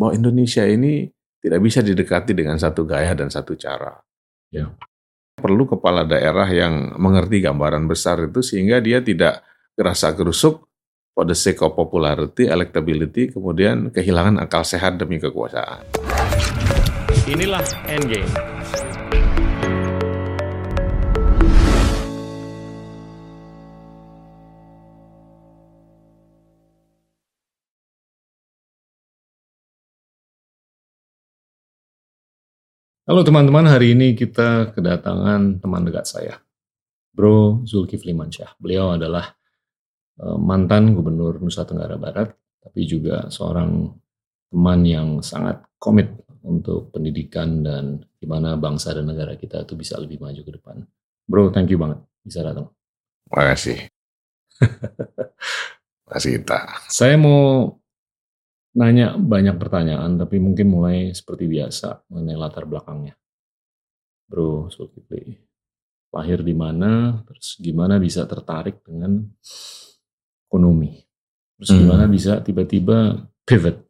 bahwa Indonesia ini tidak bisa didekati dengan satu gaya dan satu cara. Ya. Perlu kepala daerah yang mengerti gambaran besar itu sehingga dia tidak gerasa gerusuk for the sake of popularity, electability, kemudian kehilangan akal sehat demi kekuasaan. Inilah Endgame. Halo teman-teman, hari ini kita kedatangan teman dekat saya, Bro Zulkifli Mansyah. Beliau adalah eh, mantan Gubernur Nusa Tenggara Barat, tapi juga seorang teman yang sangat komit untuk pendidikan dan gimana bangsa dan negara kita itu bisa lebih maju ke depan. Bro, thank you banget bisa datang. Makasih. Makasih Ita. Saya mau nanya banyak pertanyaan, tapi mungkin mulai seperti biasa mengenai latar belakangnya. Bro Zulkifli, lahir di mana, terus gimana bisa tertarik dengan ekonomi, terus Hmm. gimana bisa tiba-tiba pivot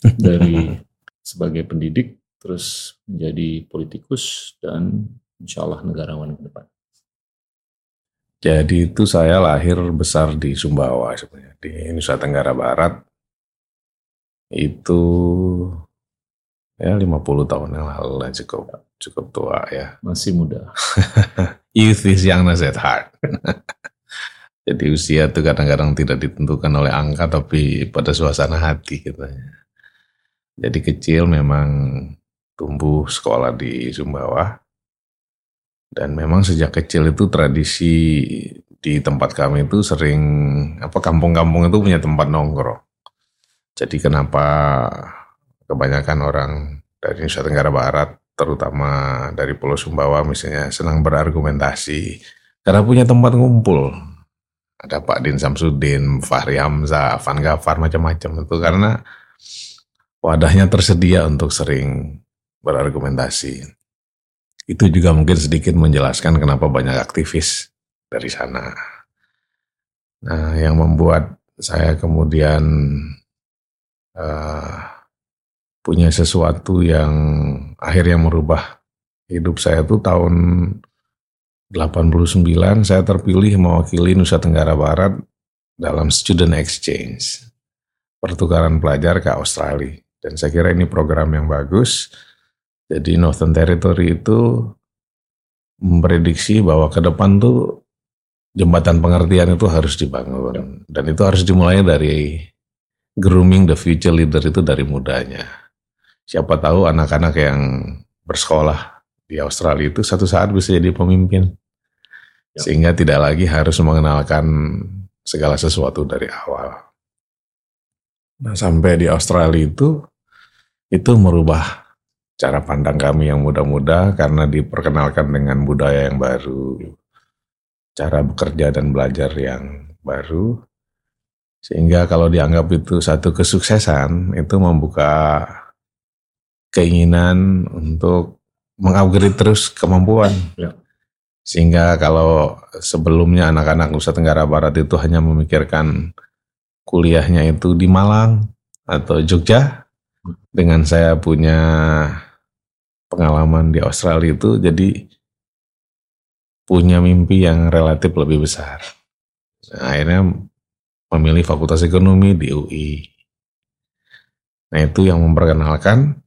dari sebagai pendidik, terus menjadi politikus dan insya Allah negarawan ke depan. Jadi itu saya lahir besar di Sumbawa sebenarnya di Nusa Tenggara Barat. Itu ya 50 tahun yang lalu lah cukup cukup tua ya. Masih muda. Youth is youngness at heart. Jadi usia itu kadang-kadang tidak ditentukan oleh angka tapi pada suasana hati gitu. Jadi kecil memang tumbuh sekolah di Sumbawa. Dan memang sejak kecil itu tradisi di tempat kami itu sering apa kampung-kampung itu punya tempat nongkrong. Jadi kenapa kebanyakan orang dari Nusa Tenggara Barat terutama dari Pulau Sumbawa misalnya senang berargumentasi karena punya tempat ngumpul. Ada Pak Din Samsudin, Fahri Hamzah, Van Gafar macam-macam itu karena wadahnya tersedia untuk sering berargumentasi. Itu juga mungkin sedikit menjelaskan kenapa banyak aktivis dari sana. Nah, yang membuat saya kemudian eh, punya sesuatu yang akhirnya merubah hidup saya tuh tahun 89 saya terpilih mewakili Nusa Tenggara Barat dalam student exchange pertukaran pelajar ke Australia. Dan saya kira ini program yang bagus. Jadi Northern Territory itu memprediksi bahwa ke depan tuh jembatan pengertian itu harus dibangun. Dan itu harus dimulai dari grooming the future leader itu dari mudanya siapa tahu anak-anak yang bersekolah di Australia itu satu saat bisa jadi pemimpin Ya. sehingga tidak lagi harus mengenalkan segala sesuatu dari awal. Nah sampai di Australia itu itu merubah cara pandang kami yang muda-muda karena diperkenalkan dengan budaya yang baru, cara bekerja dan belajar yang baru, sehingga kalau dianggap itu satu kesuksesan itu membuka keinginan untuk mengupgrade terus kemampuan. Ya. Sehingga kalau sebelumnya anak-anak Nusa Tenggara Barat itu hanya memikirkan kuliahnya itu di Malang atau Jogja, dengan saya punya pengalaman di Australia itu, jadi punya mimpi yang relatif lebih besar. Nah, akhirnya memilih Fakultas Ekonomi di UI. Nah itu yang memperkenalkan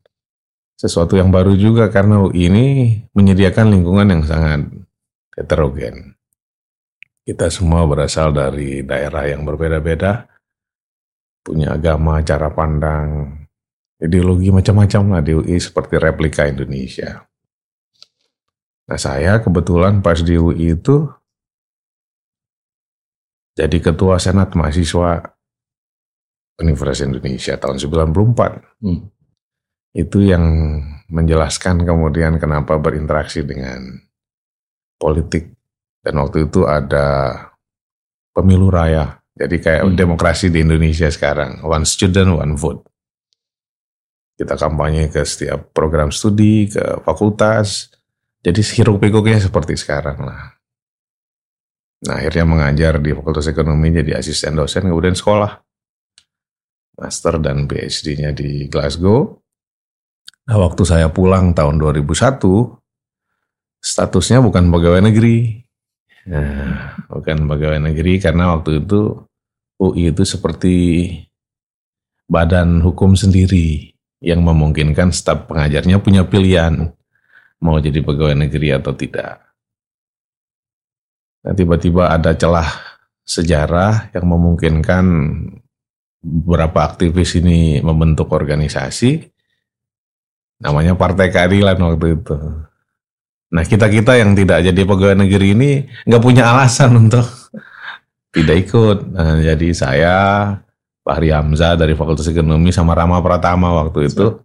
sesuatu yang baru juga karena UI ini menyediakan lingkungan yang sangat heterogen. Kita semua berasal dari daerah yang berbeda-beda, punya agama, cara pandang, ideologi macam-macam lah di UI seperti replika Indonesia. Nah saya kebetulan pas di UI itu jadi ketua senat mahasiswa Universitas Indonesia tahun 94. Hmm. Itu yang menjelaskan kemudian kenapa berinteraksi dengan politik. Dan waktu itu ada pemilu raya. Jadi kayak Hmm. demokrasi di Indonesia sekarang. One student, one vote. Kita kampanye ke setiap program studi, ke fakultas. Jadi hiruk pikuknya seperti sekarang lah. Nah akhirnya mengajar di Fakultas Ekonomi jadi asisten dosen, kemudian sekolah. master dan PhD-nya di Glasgow. Nah, waktu saya pulang tahun 2001, statusnya bukan pegawai negeri. Nah, bukan pegawai negeri karena waktu itu UI itu seperti badan hukum sendiri yang memungkinkan staf pengajarnya punya pilihan mau jadi pegawai negeri atau tidak. Nah, tiba-tiba ada celah sejarah yang memungkinkan beberapa aktivis ini membentuk organisasi namanya Partai Keadilan waktu itu. Nah kita-kita yang tidak jadi pegawai negeri ini nggak punya alasan untuk tidak ikut. Nah, jadi saya Fahri Hamzah dari Fakultas Ekonomi sama Rama Pratama waktu itu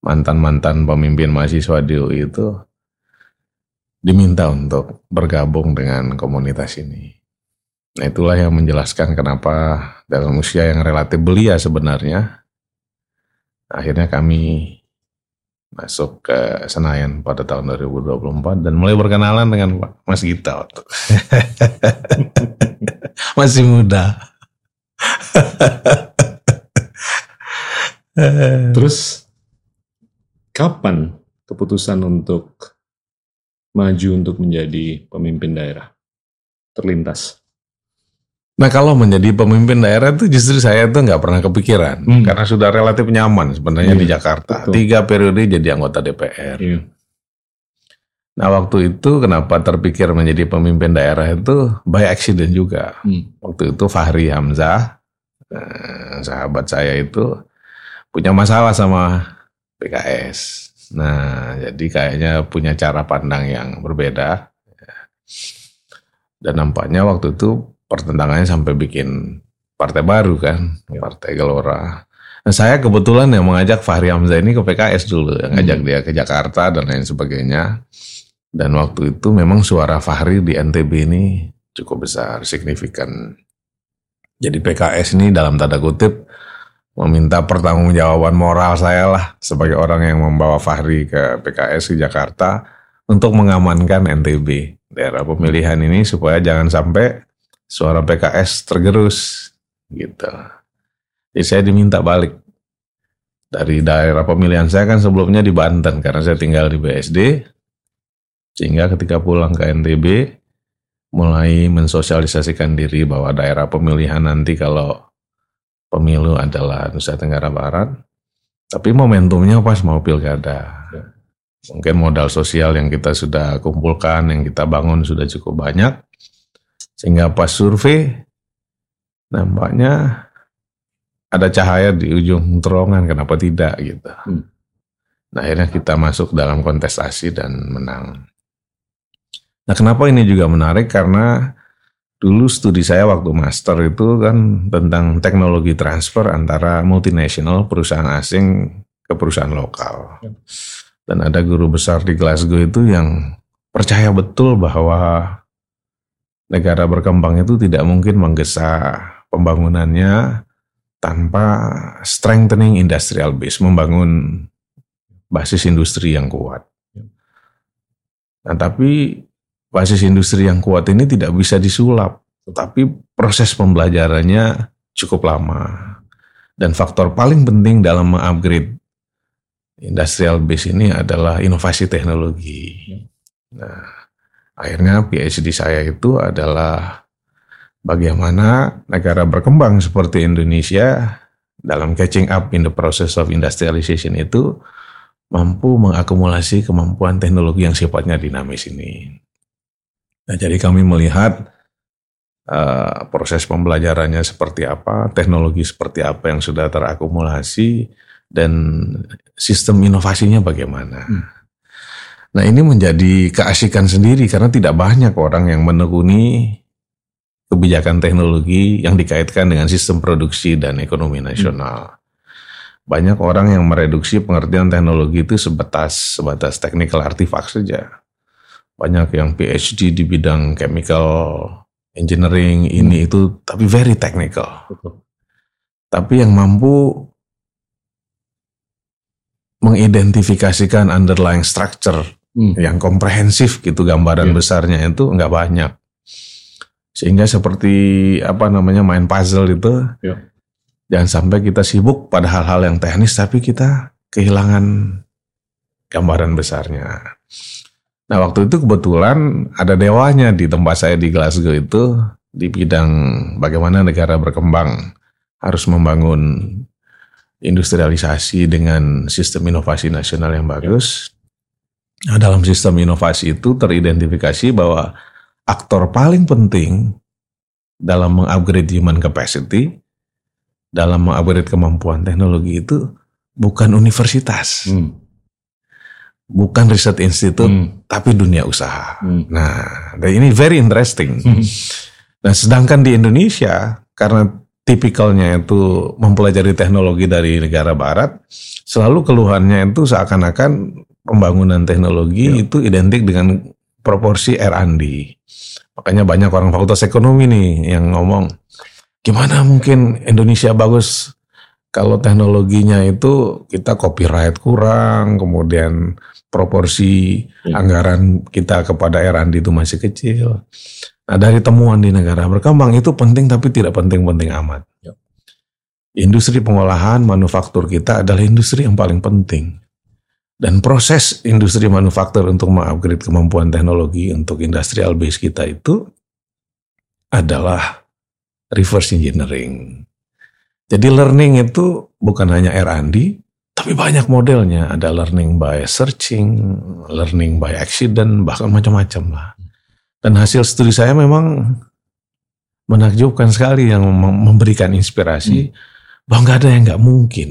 mantan-mantan pemimpin mahasiswa di UI itu diminta untuk bergabung dengan komunitas ini. Nah itulah yang menjelaskan kenapa dalam usia yang relatif belia sebenarnya akhirnya kami masuk ke Senayan pada tahun 2024 dan mulai berkenalan dengan Mas Gita waktu masih muda. Terus kapan keputusan untuk maju untuk menjadi pemimpin daerah terlintas? Nah kalau menjadi pemimpin daerah itu justru saya tuh nggak pernah kepikiran hmm. karena sudah relatif nyaman sebenarnya iya, di Jakarta betul. tiga periode jadi anggota DPR. Iya. Nah waktu itu kenapa terpikir menjadi pemimpin daerah itu by accident juga. Hmm. Waktu itu Fahri Hamzah Eh, sahabat saya itu punya masalah sama PKS. Nah, jadi kayaknya punya cara pandang yang berbeda. Dan nampaknya waktu itu pertentangannya sampai bikin partai baru kan, ya. Partai Gelora. Nah, saya kebetulan yang mengajak Fahri Hamzah ini ke PKS dulu, yang ngajak hmm. dia ke Jakarta dan lain sebagainya. Dan waktu itu memang suara Fahri di NTB ini cukup besar, signifikan. Jadi PKS ini dalam tanda kutip meminta pertanggungjawaban moral saya lah sebagai orang yang membawa Fahri ke PKS di Jakarta untuk mengamankan NTB daerah pemilihan ini supaya jangan sampai suara PKS tergerus gitu. Jadi saya diminta balik. Dari daerah pemilihan saya kan sebelumnya di Banten karena saya tinggal di BSD sehingga ketika pulang ke NTB mulai mensosialisasikan diri bahwa daerah pemilihan nanti kalau pemilu adalah Nusa Tenggara Barat, tapi momentumnya pas mau pilkada. Ya. Mungkin modal sosial yang kita sudah kumpulkan, yang kita bangun sudah cukup banyak, sehingga pas survei nampaknya ada cahaya di ujung terowongan, kenapa tidak gitu. Hmm. Nah akhirnya kita masuk dalam kontestasi dan menang. Nah, kenapa ini juga menarik? Karena dulu studi saya waktu master itu kan tentang teknologi transfer antara multinasional perusahaan asing ke perusahaan lokal. Dan ada guru besar di Glasgow itu yang percaya betul bahwa negara berkembang itu tidak mungkin menggesa pembangunannya tanpa strengthening industrial base, membangun basis industri yang kuat. Nah, tapi basis industri yang kuat ini tidak bisa disulap, tetapi proses pembelajarannya cukup lama. Dan faktor paling penting dalam mengupgrade industrial base ini adalah inovasi teknologi. Nah, akhirnya PhD saya itu adalah bagaimana negara berkembang seperti Indonesia dalam catching up in the process of industrialization itu mampu mengakumulasi kemampuan teknologi yang sifatnya dinamis ini. Nah, jadi kami melihat uh, proses pembelajarannya seperti apa, teknologi seperti apa yang sudah terakumulasi, dan sistem inovasinya bagaimana. Hmm. Nah ini menjadi keasikan sendiri karena tidak banyak orang yang menekuni kebijakan teknologi yang dikaitkan dengan sistem produksi dan ekonomi nasional. Hmm. Banyak orang yang mereduksi pengertian teknologi itu sebatas sebatas technical artifact saja banyak yang PhD di bidang chemical engineering ini hmm. itu tapi very technical. Tapi yang mampu mengidentifikasikan underlying structure hmm. yang komprehensif gitu gambaran yeah. besarnya itu nggak banyak. Sehingga seperti apa namanya main puzzle itu yeah. Jangan sampai kita sibuk pada hal-hal yang teknis tapi kita kehilangan gambaran besarnya. Nah waktu itu kebetulan ada dewanya di tempat saya di Glasgow itu di bidang bagaimana negara berkembang harus membangun industrialisasi dengan sistem inovasi nasional yang bagus. Nah, dalam sistem inovasi itu teridentifikasi bahwa aktor paling penting dalam mengupgrade human capacity dalam mengupgrade kemampuan teknologi itu bukan universitas, hmm. Bukan riset institut, hmm. tapi dunia usaha. Hmm. Nah, dan ini very interesting. Hmm. Nah, sedangkan di Indonesia karena tipikalnya itu mempelajari teknologi dari negara Barat, selalu keluhannya itu seakan-akan pembangunan teknologi ya. itu identik dengan proporsi R&D. Makanya banyak orang fakultas ekonomi nih yang ngomong, gimana mungkin Indonesia bagus kalau teknologinya itu kita copyright kurang, kemudian proporsi ya. anggaran kita kepada R&D itu masih kecil. Nah dari temuan di negara berkembang itu penting tapi tidak penting-penting amat. Ya. Industri pengolahan manufaktur kita adalah industri yang paling penting. Dan proses industri manufaktur untuk mengupgrade kemampuan teknologi untuk industrial base kita itu adalah reverse engineering. Jadi learning itu bukan hanya R&D, tapi banyak modelnya. Ada learning by searching, learning by accident, bahkan macam-macam lah. Dan hasil studi saya memang menakjubkan sekali yang memberikan inspirasi hmm. bahwa nggak ada yang nggak mungkin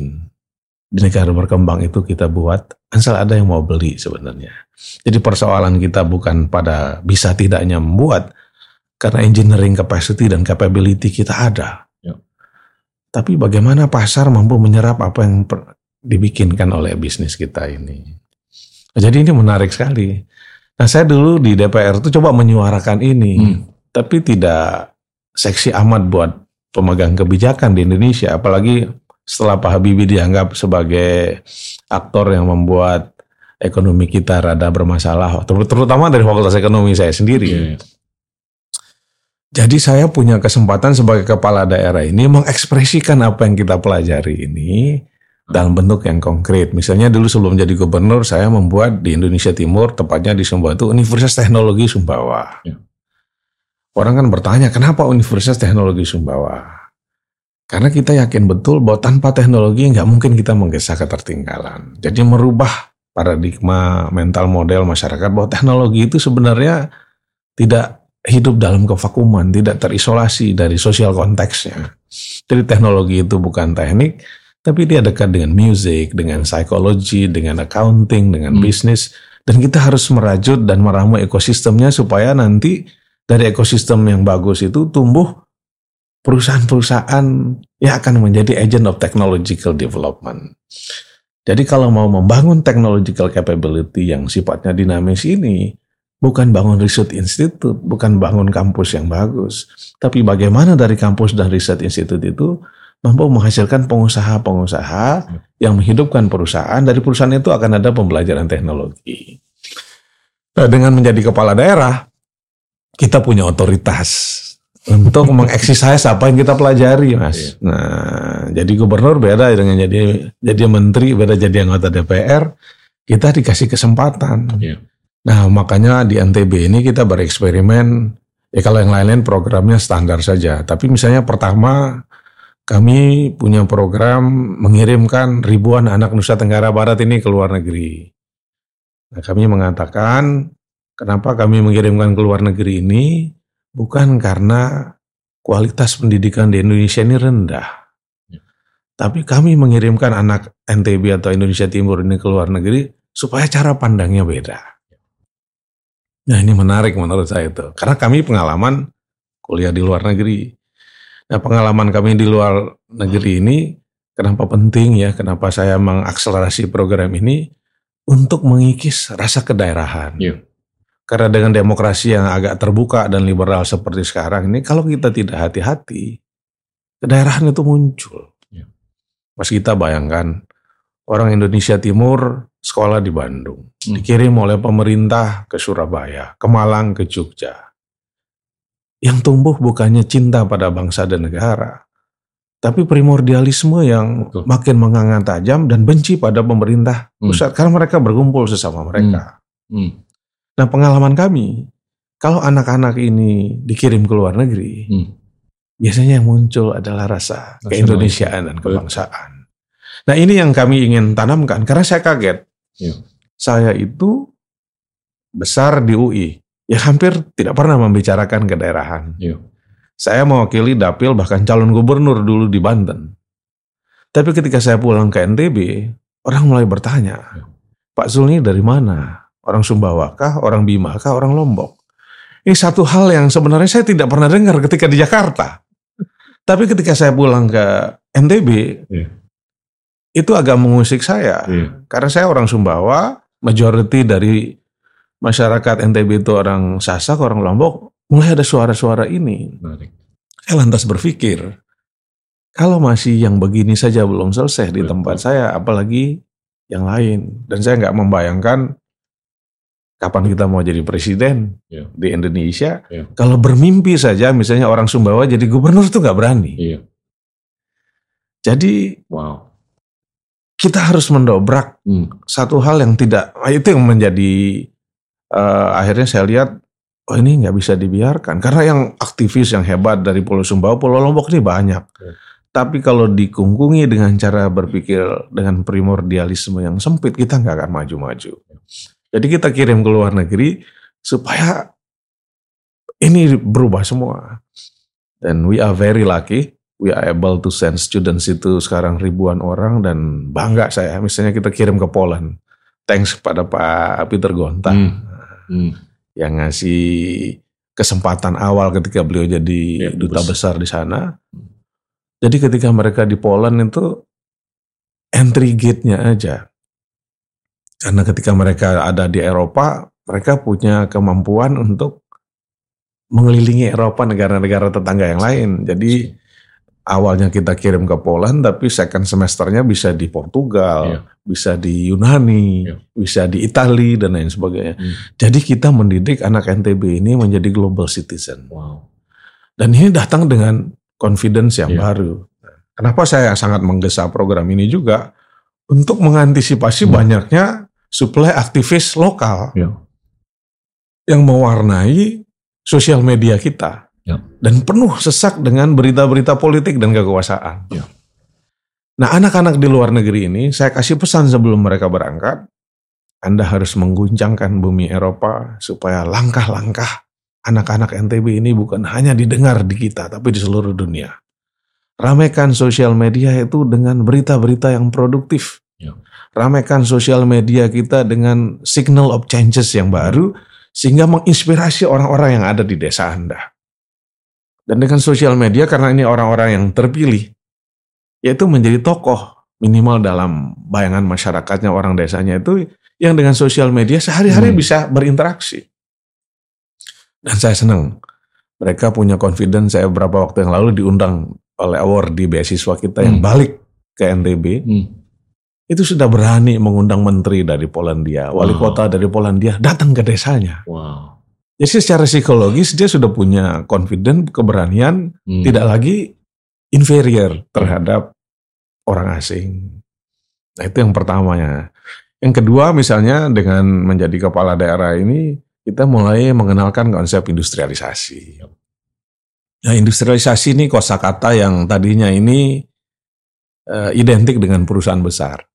di negara berkembang itu kita buat asal ada yang mau beli sebenarnya. Jadi persoalan kita bukan pada bisa tidaknya membuat, karena engineering capacity dan capability kita ada. Tapi bagaimana pasar mampu menyerap apa yang dibikinkan oleh bisnis kita ini. Jadi ini menarik sekali. Nah saya dulu di DPR itu coba menyuarakan ini. Hmm. Tapi tidak seksi amat buat pemegang kebijakan di Indonesia. Apalagi setelah Pak Habibie dianggap sebagai aktor yang membuat ekonomi kita rada bermasalah. Terutama dari fakultas ekonomi saya sendiri. Yeah. Jadi saya punya kesempatan sebagai kepala daerah ini mengekspresikan apa yang kita pelajari ini dalam bentuk yang konkret. Misalnya dulu sebelum jadi gubernur saya membuat di Indonesia Timur, tepatnya di Sumbawa itu Universitas Teknologi Sumbawa. Ya. Orang kan bertanya kenapa Universitas Teknologi Sumbawa? Karena kita yakin betul bahwa tanpa teknologi nggak mungkin kita menggesa ketertinggalan. Jadi merubah paradigma mental model masyarakat bahwa teknologi itu sebenarnya tidak hidup dalam kevakuman, tidak terisolasi dari sosial konteksnya. Jadi teknologi itu bukan teknik, tapi dia dekat dengan musik, dengan psikologi, dengan accounting, dengan hmm. bisnis. Dan kita harus merajut dan meramu ekosistemnya supaya nanti dari ekosistem yang bagus itu tumbuh perusahaan-perusahaan yang akan menjadi agent of technological development. Jadi kalau mau membangun technological capability yang sifatnya dinamis ini, Bukan bangun riset institut, bukan bangun kampus yang bagus. Tapi bagaimana dari kampus dan riset institut itu mampu menghasilkan pengusaha-pengusaha yang menghidupkan perusahaan. Dari perusahaan itu akan ada pembelajaran teknologi. Nah, dengan menjadi kepala daerah, kita punya otoritas untuk mengeksis apa yang kita pelajari, Mas. Iya. Nah, jadi gubernur beda dengan jadi jadi menteri, beda jadi anggota DPR. Kita dikasih kesempatan. Yeah. Nah, makanya di NTB ini kita bereksperimen, ya kalau yang lain-lain programnya standar saja. Tapi misalnya pertama, kami punya program mengirimkan ribuan anak Nusa Tenggara Barat ini ke luar negeri. Nah, kami mengatakan, kenapa kami mengirimkan ke luar negeri ini? Bukan karena kualitas pendidikan di Indonesia ini rendah. Ya. Tapi kami mengirimkan anak NTB atau Indonesia Timur ini ke luar negeri supaya cara pandangnya beda. Nah ini menarik menurut saya itu. Karena kami pengalaman kuliah di luar negeri. Nah pengalaman kami di luar negeri ini kenapa penting ya, kenapa saya mengakselerasi program ini untuk mengikis rasa kedaerahan. Yeah. Karena dengan demokrasi yang agak terbuka dan liberal seperti sekarang ini, kalau kita tidak hati-hati, kedaerahan itu muncul. Yeah. Mas kita bayangkan, orang Indonesia Timur sekolah di Bandung, hmm. dikirim oleh pemerintah ke Surabaya, ke Malang, ke Jogja. Yang tumbuh bukannya cinta pada bangsa dan negara, tapi primordialisme yang Betul. makin menganga tajam dan benci pada pemerintah Hmm. pusat karena mereka berkumpul sesama mereka. Hmm. Nah, pengalaman kami kalau anak-anak ini dikirim ke luar negeri, Hmm. biasanya yang muncul adalah rasa keindonesiaan dan kebangsaan. Nah, ini yang kami ingin tanamkan karena saya kaget. Iya. Saya itu besar di UI, ya hampir tidak pernah membicarakan kedaerahan. Iya. Saya mewakili dapil bahkan calon gubernur dulu di Banten. Tapi ketika saya pulang ke NTB, orang mulai bertanya, Ya. Pak Zul ini dari mana? Orang Sumbawa kah? Orang Bima kah? Orang Lombok? Ini satu hal yang sebenarnya saya tidak pernah dengar ketika di Jakarta. Tapi ketika saya pulang ke NTB, Ya. Itu agak mengusik saya. Iya. Karena saya orang Sumbawa, majority dari masyarakat NTB itu orang Sasak, orang Lombok, mulai ada suara-suara ini. Menarik. Saya lantas berpikir, kalau masih yang begini saja belum selesai di tempat saya, apalagi yang lain. Dan saya nggak membayangkan kapan kita mau jadi presiden Iya. di Indonesia. Iya. Kalau bermimpi saja, misalnya orang Sumbawa jadi gubernur itu nggak berani. Iya. Jadi Wow. Kita harus mendobrak Hmm. satu hal yang tidak, itu yang menjadi eh, akhirnya saya lihat, oh ini nggak bisa dibiarkan. Karena yang aktivis yang hebat dari Pulau Sumbawa, Pulau Lombok ini banyak. Ya. Tapi kalau dikungkungi dengan cara berpikir dengan primordialisme yang sempit, kita nggak akan maju-maju. Jadi kita kirim ke luar negeri supaya ini berubah semua. Dan we are very lucky, we are able to send students itu sekarang ribuan orang dan bangga saya. Misalnya kita kirim ke Poland, thanks kepada Pak Peter Gonta Hmm. Hmm. yang ngasih kesempatan awal ketika beliau jadi Ya, duta besar di sana. Jadi ketika mereka di Poland itu entry gate-nya aja. Karena ketika mereka ada di Eropa, mereka punya kemampuan untuk mengelilingi Eropa negara-negara tetangga yang lain. Jadi awalnya kita kirim ke Poland, tapi second semesternya bisa di Portugal, Iya. bisa di Yunani, Iya. bisa di Itali dan lain sebagainya. Hmm. Jadi kita mendidik anak NTB ini menjadi global citizen. Wow. Dan ini datang dengan confidence yang Iya. baru. Kenapa saya sangat menggesa program ini juga untuk mengantisipasi Hmm. banyaknya suplai aktivis lokal Iya. yang mewarnai sosial media kita Ya. dan penuh sesak dengan berita-berita politik dan kekuasaan. Ya. Nah, anak-anak di luar negeri ini saya kasih pesan sebelum mereka berangkat, Anda harus mengguncangkan bumi Eropa supaya langkah-langkah anak-anak NTB ini bukan hanya didengar di kita tapi di seluruh dunia. Ramaikan sosial media itu dengan berita-berita yang produktif. Ya. Ramaikan sosial media kita dengan signal of changes yang baru sehingga menginspirasi orang-orang yang ada di desa Anda. Dan dengan sosial media karena ini orang-orang yang terpilih, yaitu menjadi tokoh minimal dalam bayangan masyarakatnya orang desanya itu yang dengan sosial media sehari-hari Hmm. bisa berinteraksi. Dan saya senang mereka punya confidence. Saya beberapa waktu yang lalu diundang oleh award di beasiswa kita yang Hmm. balik ke NTB Hmm. itu sudah berani mengundang menteri dari Polandia, wali Wow. kota dari Polandia datang ke desanya. Wow. Jadi secara psikologis dia sudah punya confident, keberanian, Hmm. tidak lagi inferior terhadap orang asing. Nah itu yang pertamanya. Yang kedua misalnya dengan menjadi kepala daerah ini kita mulai mengenalkan konsep industrialisasi. Nah industrialisasi ini kosakata yang tadinya ini eh, identik dengan perusahaan besar.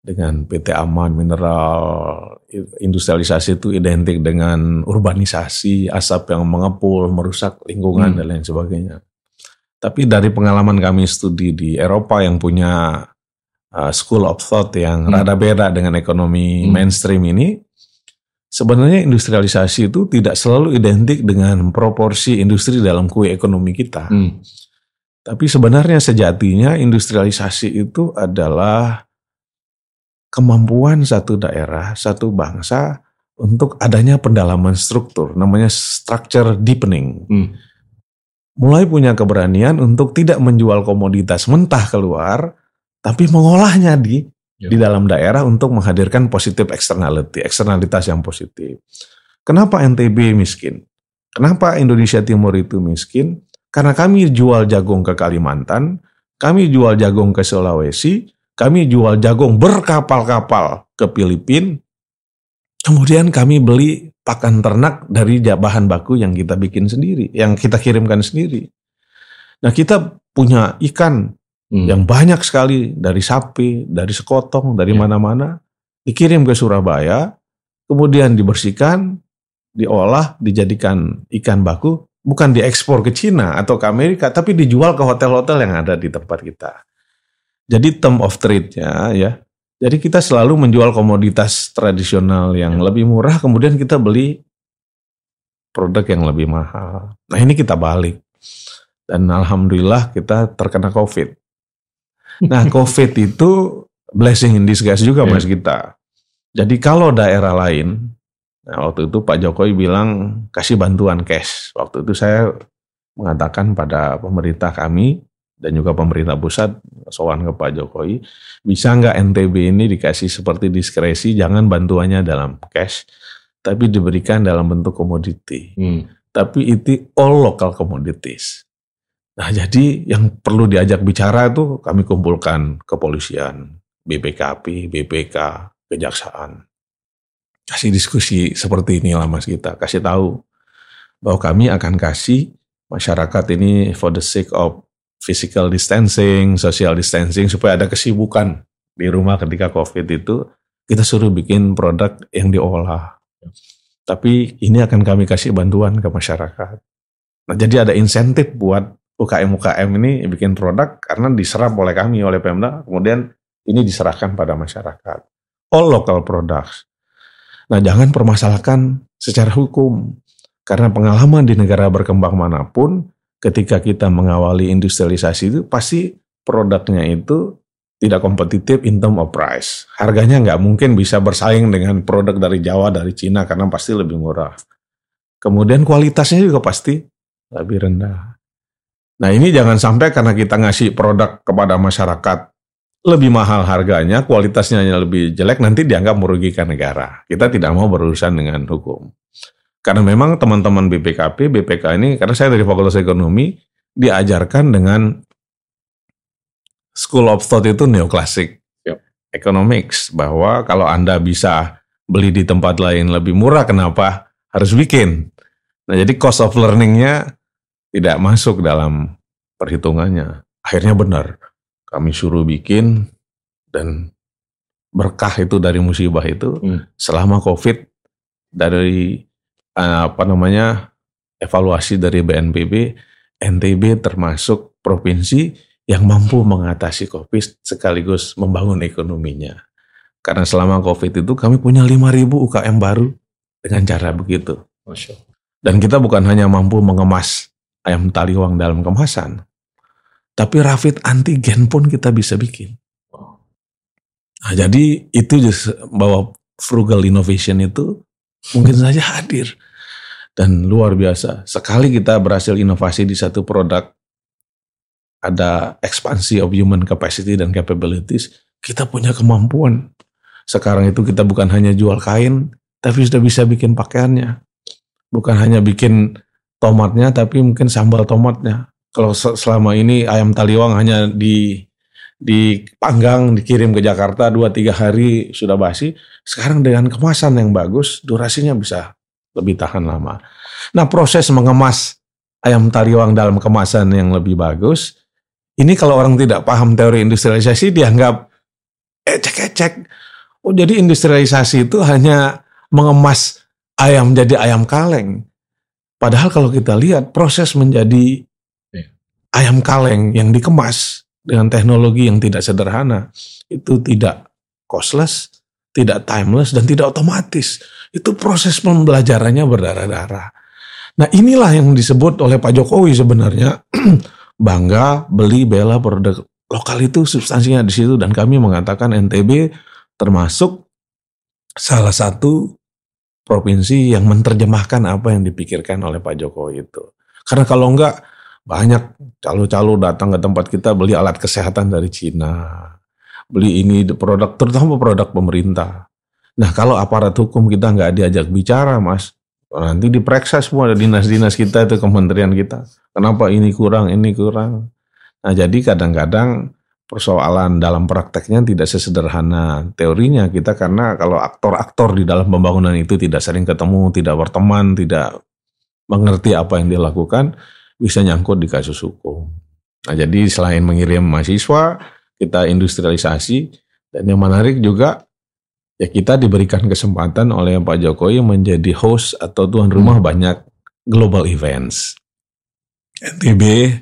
Dengan PT Aman Mineral, industrialisasi itu identik dengan urbanisasi, asap yang mengepul, merusak lingkungan Hmm. dan lain sebagainya. Tapi dari pengalaman kami studi di Eropa yang punya uh, school of thought yang Hmm. rada beda dengan ekonomi Hmm. mainstream ini, sebenarnya industrialisasi itu tidak selalu identik dengan proporsi industri dalam kue ekonomi kita. Hmm. Tapi sebenarnya sejatinya industrialisasi itu adalah kemampuan satu daerah, satu bangsa untuk adanya pendalaman struktur, namanya structure deepening. Hmm. Mulai punya keberanian untuk tidak menjual komoditas mentah keluar, tapi mengolahnya di Ya. di dalam daerah untuk menghadirkan positif externality, eksternalitas yang positif. Kenapa NTB miskin? Kenapa Indonesia Timur itu miskin? Karena kami jual jagung ke Kalimantan, Kami jual jagung ke Sulawesi, kami jual jagung berkapal-kapal ke Filipina. Kemudian kami beli pakan ternak dari bahan baku yang kita bikin sendiri, yang kita kirimkan sendiri. Nah kita punya ikan hmm. yang banyak sekali dari sapi, dari sekotong, dari ya. mana-mana, dikirim ke Surabaya, kemudian dibersihkan, diolah, dijadikan ikan baku, bukan diekspor ke Cina atau ke Amerika, tapi dijual ke hotel-hotel yang ada di tempat kita. Jadi term of trade-nya ya. Jadi kita selalu menjual komoditas tradisional yang ya. lebih murah, kemudian kita beli produk yang lebih mahal. Nah ini kita balik. Dan alhamdulillah kita terkena COVID. Nah COVID itu blessing in disguise juga ya. mas kita. Jadi kalau daerah lain Nah, waktu itu Pak Jokowi bilang kasih bantuan cash. Waktu itu saya mengatakan pada pemerintah kami dan juga pemerintah pusat soal ke Pak Jokowi, bisa nggak NTB ini dikasih seperti diskresi, jangan bantuannya dalam cash, tapi diberikan dalam bentuk komoditi. Hmm. Tapi itu all local commodities. Nah jadi yang perlu diajak bicara itu kami kumpulkan kepolisian, BPKP, BPK, kejaksaan kasih diskusi seperti inilah mas kita kasih tahu bahwa kami akan kasih masyarakat ini for the sake of physical distancing, social distancing supaya ada kesibukan di rumah ketika covid itu kita suruh bikin produk yang diolah. Tapi ini akan kami kasih bantuan ke masyarakat. Nah, jadi ada insentif buat UKM-UKM ini bikin produk karena diserap oleh kami oleh Pemda, kemudian ini diserahkan pada masyarakat. All local products. Nah, jangan permasalahkan secara hukum. Karena pengalaman di negara berkembang mana pun, ketika kita mengawali industrialisasi itu, pasti produknya itu tidak kompetitif in term of price. Harganya nggak mungkin bisa bersaing dengan produk dari Jawa, dari Cina, karena pasti lebih murah. Kemudian kualitasnya juga pasti lebih rendah. Nah ini jangan sampai karena kita ngasih produk kepada masyarakat lebih mahal harganya, kualitasnya lebih jelek, nanti dianggap merugikan negara. Kita tidak mau berurusan dengan hukum. Karena memang teman-teman BPKP, BPK ini, karena saya dari Fakultas Ekonomi, diajarkan dengan School of Thought itu neoklasik yep. economics, bahwa kalau Anda bisa beli di tempat lain lebih murah, kenapa harus bikin? Nah jadi cost of learningnya tidak masuk dalam perhitungannya. Akhirnya benar kami suruh bikin dan berkah itu dari musibah itu hmm. selama covid dari apa namanya evaluasi dari BNPB NTB termasuk provinsi yang mampu mengatasi covid sekaligus membangun ekonominya. Karena selama covid itu kami punya 5000 UKM baru dengan cara begitu. Dan kita bukan hanya mampu mengemas ayam taliwang dalam kemasan tapi rapid antigen pun kita bisa bikin. Nah, jadi itu bahwa frugal innovation itu mungkin saja hadir dan luar biasa. Sekali kita berhasil inovasi di satu produk, ada ekspansi of human capacity dan capabilities, kita punya kemampuan. Sekarang itu kita bukan hanya jual kain, tapi sudah bisa bikin pakaiannya. Bukan hanya bikin tomatnya, tapi mungkin sambal tomatnya. Kalau selama ini ayam taliwang hanya di dipanggang, dikirim ke Jakarta 2-3 hari sudah basi. Sekarang dengan kemasan yang bagus, durasinya bisa lebih tahan lama. Nah proses mengemas ayam taliwang dalam kemasan yang lebih bagus, ini kalau orang tidak paham teori industrialisasi dianggap ecek-ecek. Oh jadi industrialisasi itu hanya mengemas ayam jadi ayam kaleng. Padahal kalau kita lihat proses menjadi ayam kaleng yang dikemas dengan teknologi yang tidak sederhana itu tidak costless, tidak timeless dan tidak otomatis. Itu proses pembelajarannya berdarah-darah. Nah inilah yang disebut oleh Pak Jokowi sebenarnya bangga beli bela produk lokal itu substansinya di situ dan kami mengatakan NTB termasuk salah satu provinsi yang menerjemahkan apa yang dipikirkan oleh Pak Jokowi itu. Karena kalau enggak banyak calo-calo datang ke tempat kita beli alat kesehatan dari Cina. Beli ini produk, terutama produk pemerintah. Nah kalau aparat hukum kita nggak diajak bicara mas, nanti diperiksa semua ada dinas-dinas kita itu kementerian kita. Kenapa ini kurang, ini kurang. Nah, jadi kadang-kadang persoalan dalam prakteknya tidak sesederhana teorinya kita karena kalau aktor-aktor di dalam pembangunan itu tidak sering ketemu, tidak berteman, tidak mengerti apa yang dilakukan, bisa nyangkut di kasus hukum. Nah, jadi selain mengirim mahasiswa, kita industrialisasi dan yang menarik juga ya kita diberikan kesempatan oleh Pak Jokowi menjadi host atau tuan rumah hmm. banyak global events. NTB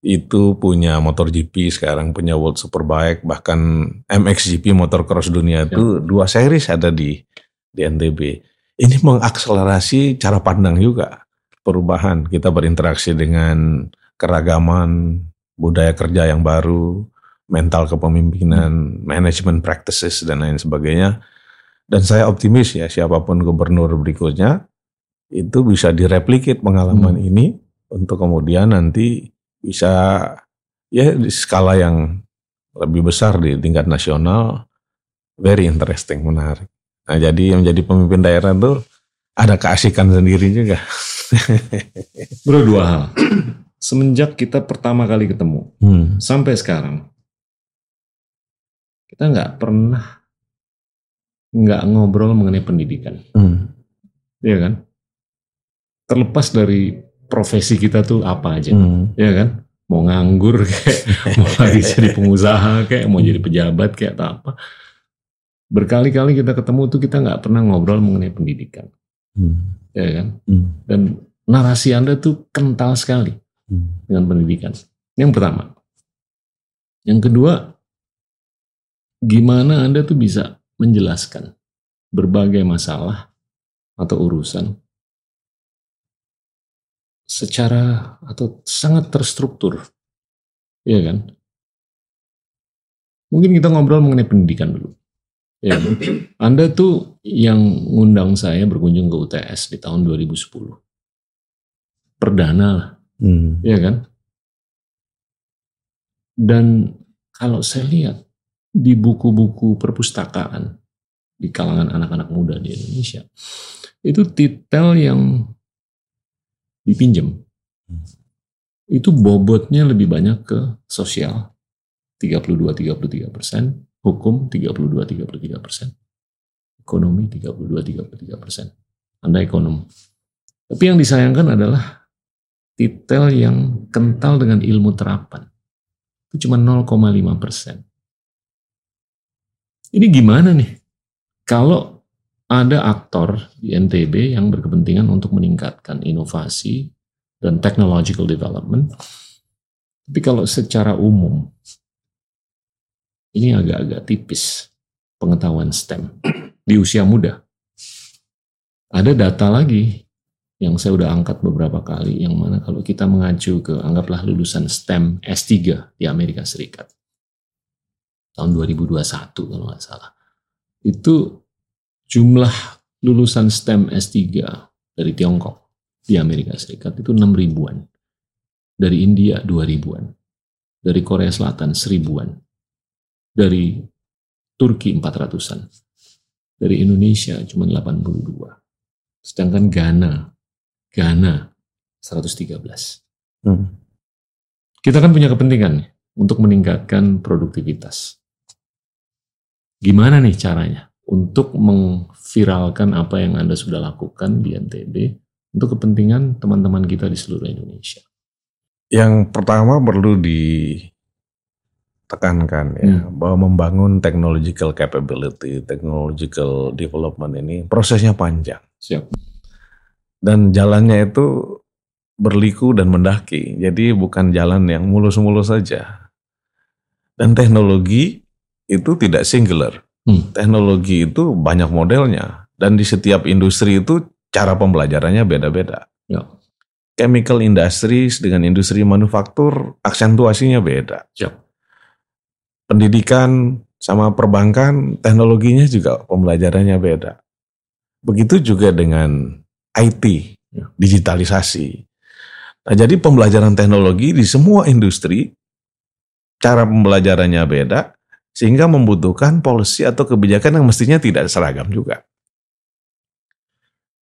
itu punya motor GP sekarang punya World Superbike bahkan MXGP motor cross dunia itu ya. dua series ada di di NTB. Ini mengakselerasi cara pandang juga perubahan kita berinteraksi dengan keragaman budaya kerja yang baru, mental kepemimpinan, hmm. management practices dan lain sebagainya. Dan saya optimis ya siapa pun gubernur berikutnya itu bisa direplikit pengalaman hmm. ini untuk kemudian nanti bisa ya di skala yang lebih besar di tingkat nasional very interesting menarik nah jadi yang jadi pemimpin daerah itu ada keasikan sendiri juga bro dua hal semenjak kita pertama kali ketemu hmm. sampai sekarang kita nggak pernah nggak ngobrol mengenai pendidikan, hmm. ya kan? Terlepas dari profesi kita tuh apa aja, hmm. ya kan? Mau nganggur kayak, mau lagi jadi pengusaha kayak, mau jadi pejabat kayak atau apa. Berkali-kali kita ketemu tuh kita nggak pernah ngobrol mengenai pendidikan, hmm. ya kan? Hmm. Dan narasi Anda tuh kental sekali hmm. dengan pendidikan. Yang pertama. Yang kedua, gimana Anda tuh bisa menjelaskan berbagai masalah atau urusan secara atau sangat terstruktur. ya kan? Mungkin kita ngobrol mengenai pendidikan dulu. Ya? Anda tuh yang ngundang saya berkunjung ke UTS di tahun 2010. Perdana lah. Hmm. Ya kan? Dan kalau saya lihat di buku-buku perpustakaan di kalangan anak-anak muda di Indonesia, itu titel yang dipinjam. Itu bobotnya lebih banyak ke sosial, 32-33 persen, hukum 32-33 persen, ekonomi 32-33 persen. Anda ekonom. Tapi yang disayangkan adalah titel yang kental dengan ilmu terapan. Itu cuma 0,5 persen. Ini gimana nih? Kalau ada aktor di NTB yang berkepentingan untuk meningkatkan inovasi dan technological development. Tapi kalau secara umum, ini agak-agak tipis pengetahuan STEM di usia muda. Ada data lagi yang saya udah angkat beberapa kali, yang mana kalau kita mengacu ke anggaplah lulusan STEM S3 di Amerika Serikat, tahun 2021 kalau nggak salah, itu jumlah lulusan STEM S3 dari Tiongkok di Amerika Serikat itu 6 ribuan. Dari India 2 ribuan. Dari Korea Selatan seribuan. Dari Turki 400-an. Dari Indonesia cuma 82. Sedangkan Ghana, Ghana 113. Hmm. Kita kan punya kepentingan untuk meningkatkan produktivitas. Gimana nih caranya? untuk mengviralkan apa yang Anda sudah lakukan di NTB untuk kepentingan teman-teman kita di seluruh Indonesia? Yang pertama perlu ditekankan ya hmm. bahwa membangun technological capability, technological development ini prosesnya panjang. Siap. Dan jalannya itu berliku dan mendaki. Jadi bukan jalan yang mulus-mulus saja. Dan teknologi itu tidak singular Hmm. Teknologi itu banyak modelnya dan di setiap industri itu cara pembelajarannya beda-beda. Ya. Chemical industries dengan industri manufaktur aksentuasinya beda. Ya. Pendidikan sama perbankan teknologinya juga pembelajarannya beda. Begitu juga dengan IT, ya. digitalisasi. Nah, jadi pembelajaran teknologi di semua industri cara pembelajarannya beda, sehingga membutuhkan polisi atau kebijakan yang mestinya tidak seragam juga.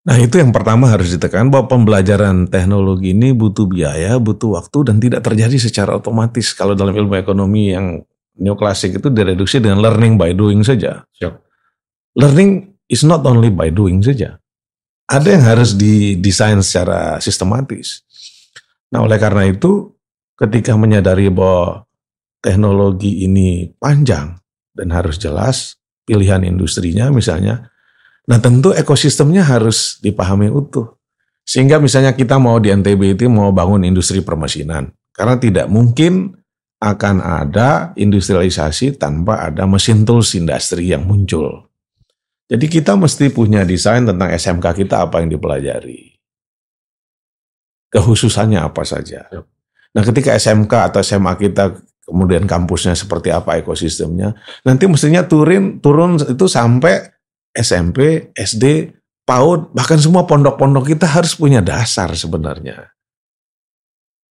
Nah itu yang pertama harus ditekan bahwa pembelajaran teknologi ini butuh biaya, butuh waktu dan tidak terjadi secara otomatis. Kalau dalam ilmu ekonomi yang neoklasik itu direduksi dengan learning by doing saja. Siap. Learning is not only by doing saja. Ada yang harus didesain secara sistematis. Nah oleh karena itu ketika menyadari bahwa teknologi ini panjang dan harus jelas pilihan industrinya misalnya Nah tentu ekosistemnya harus dipahami utuh. Sehingga misalnya kita mau di NTB itu mau bangun industri permesinan. Karena tidak mungkin akan ada industrialisasi tanpa ada mesin tools industri yang muncul. Jadi kita mesti punya desain tentang SMK kita apa yang dipelajari. Kehususannya apa saja. Nah ketika SMK atau SMA kita kemudian kampusnya seperti apa ekosistemnya, nanti mestinya turun turun itu sampai SMP, SD, PAUD, bahkan semua pondok-pondok kita harus punya dasar sebenarnya.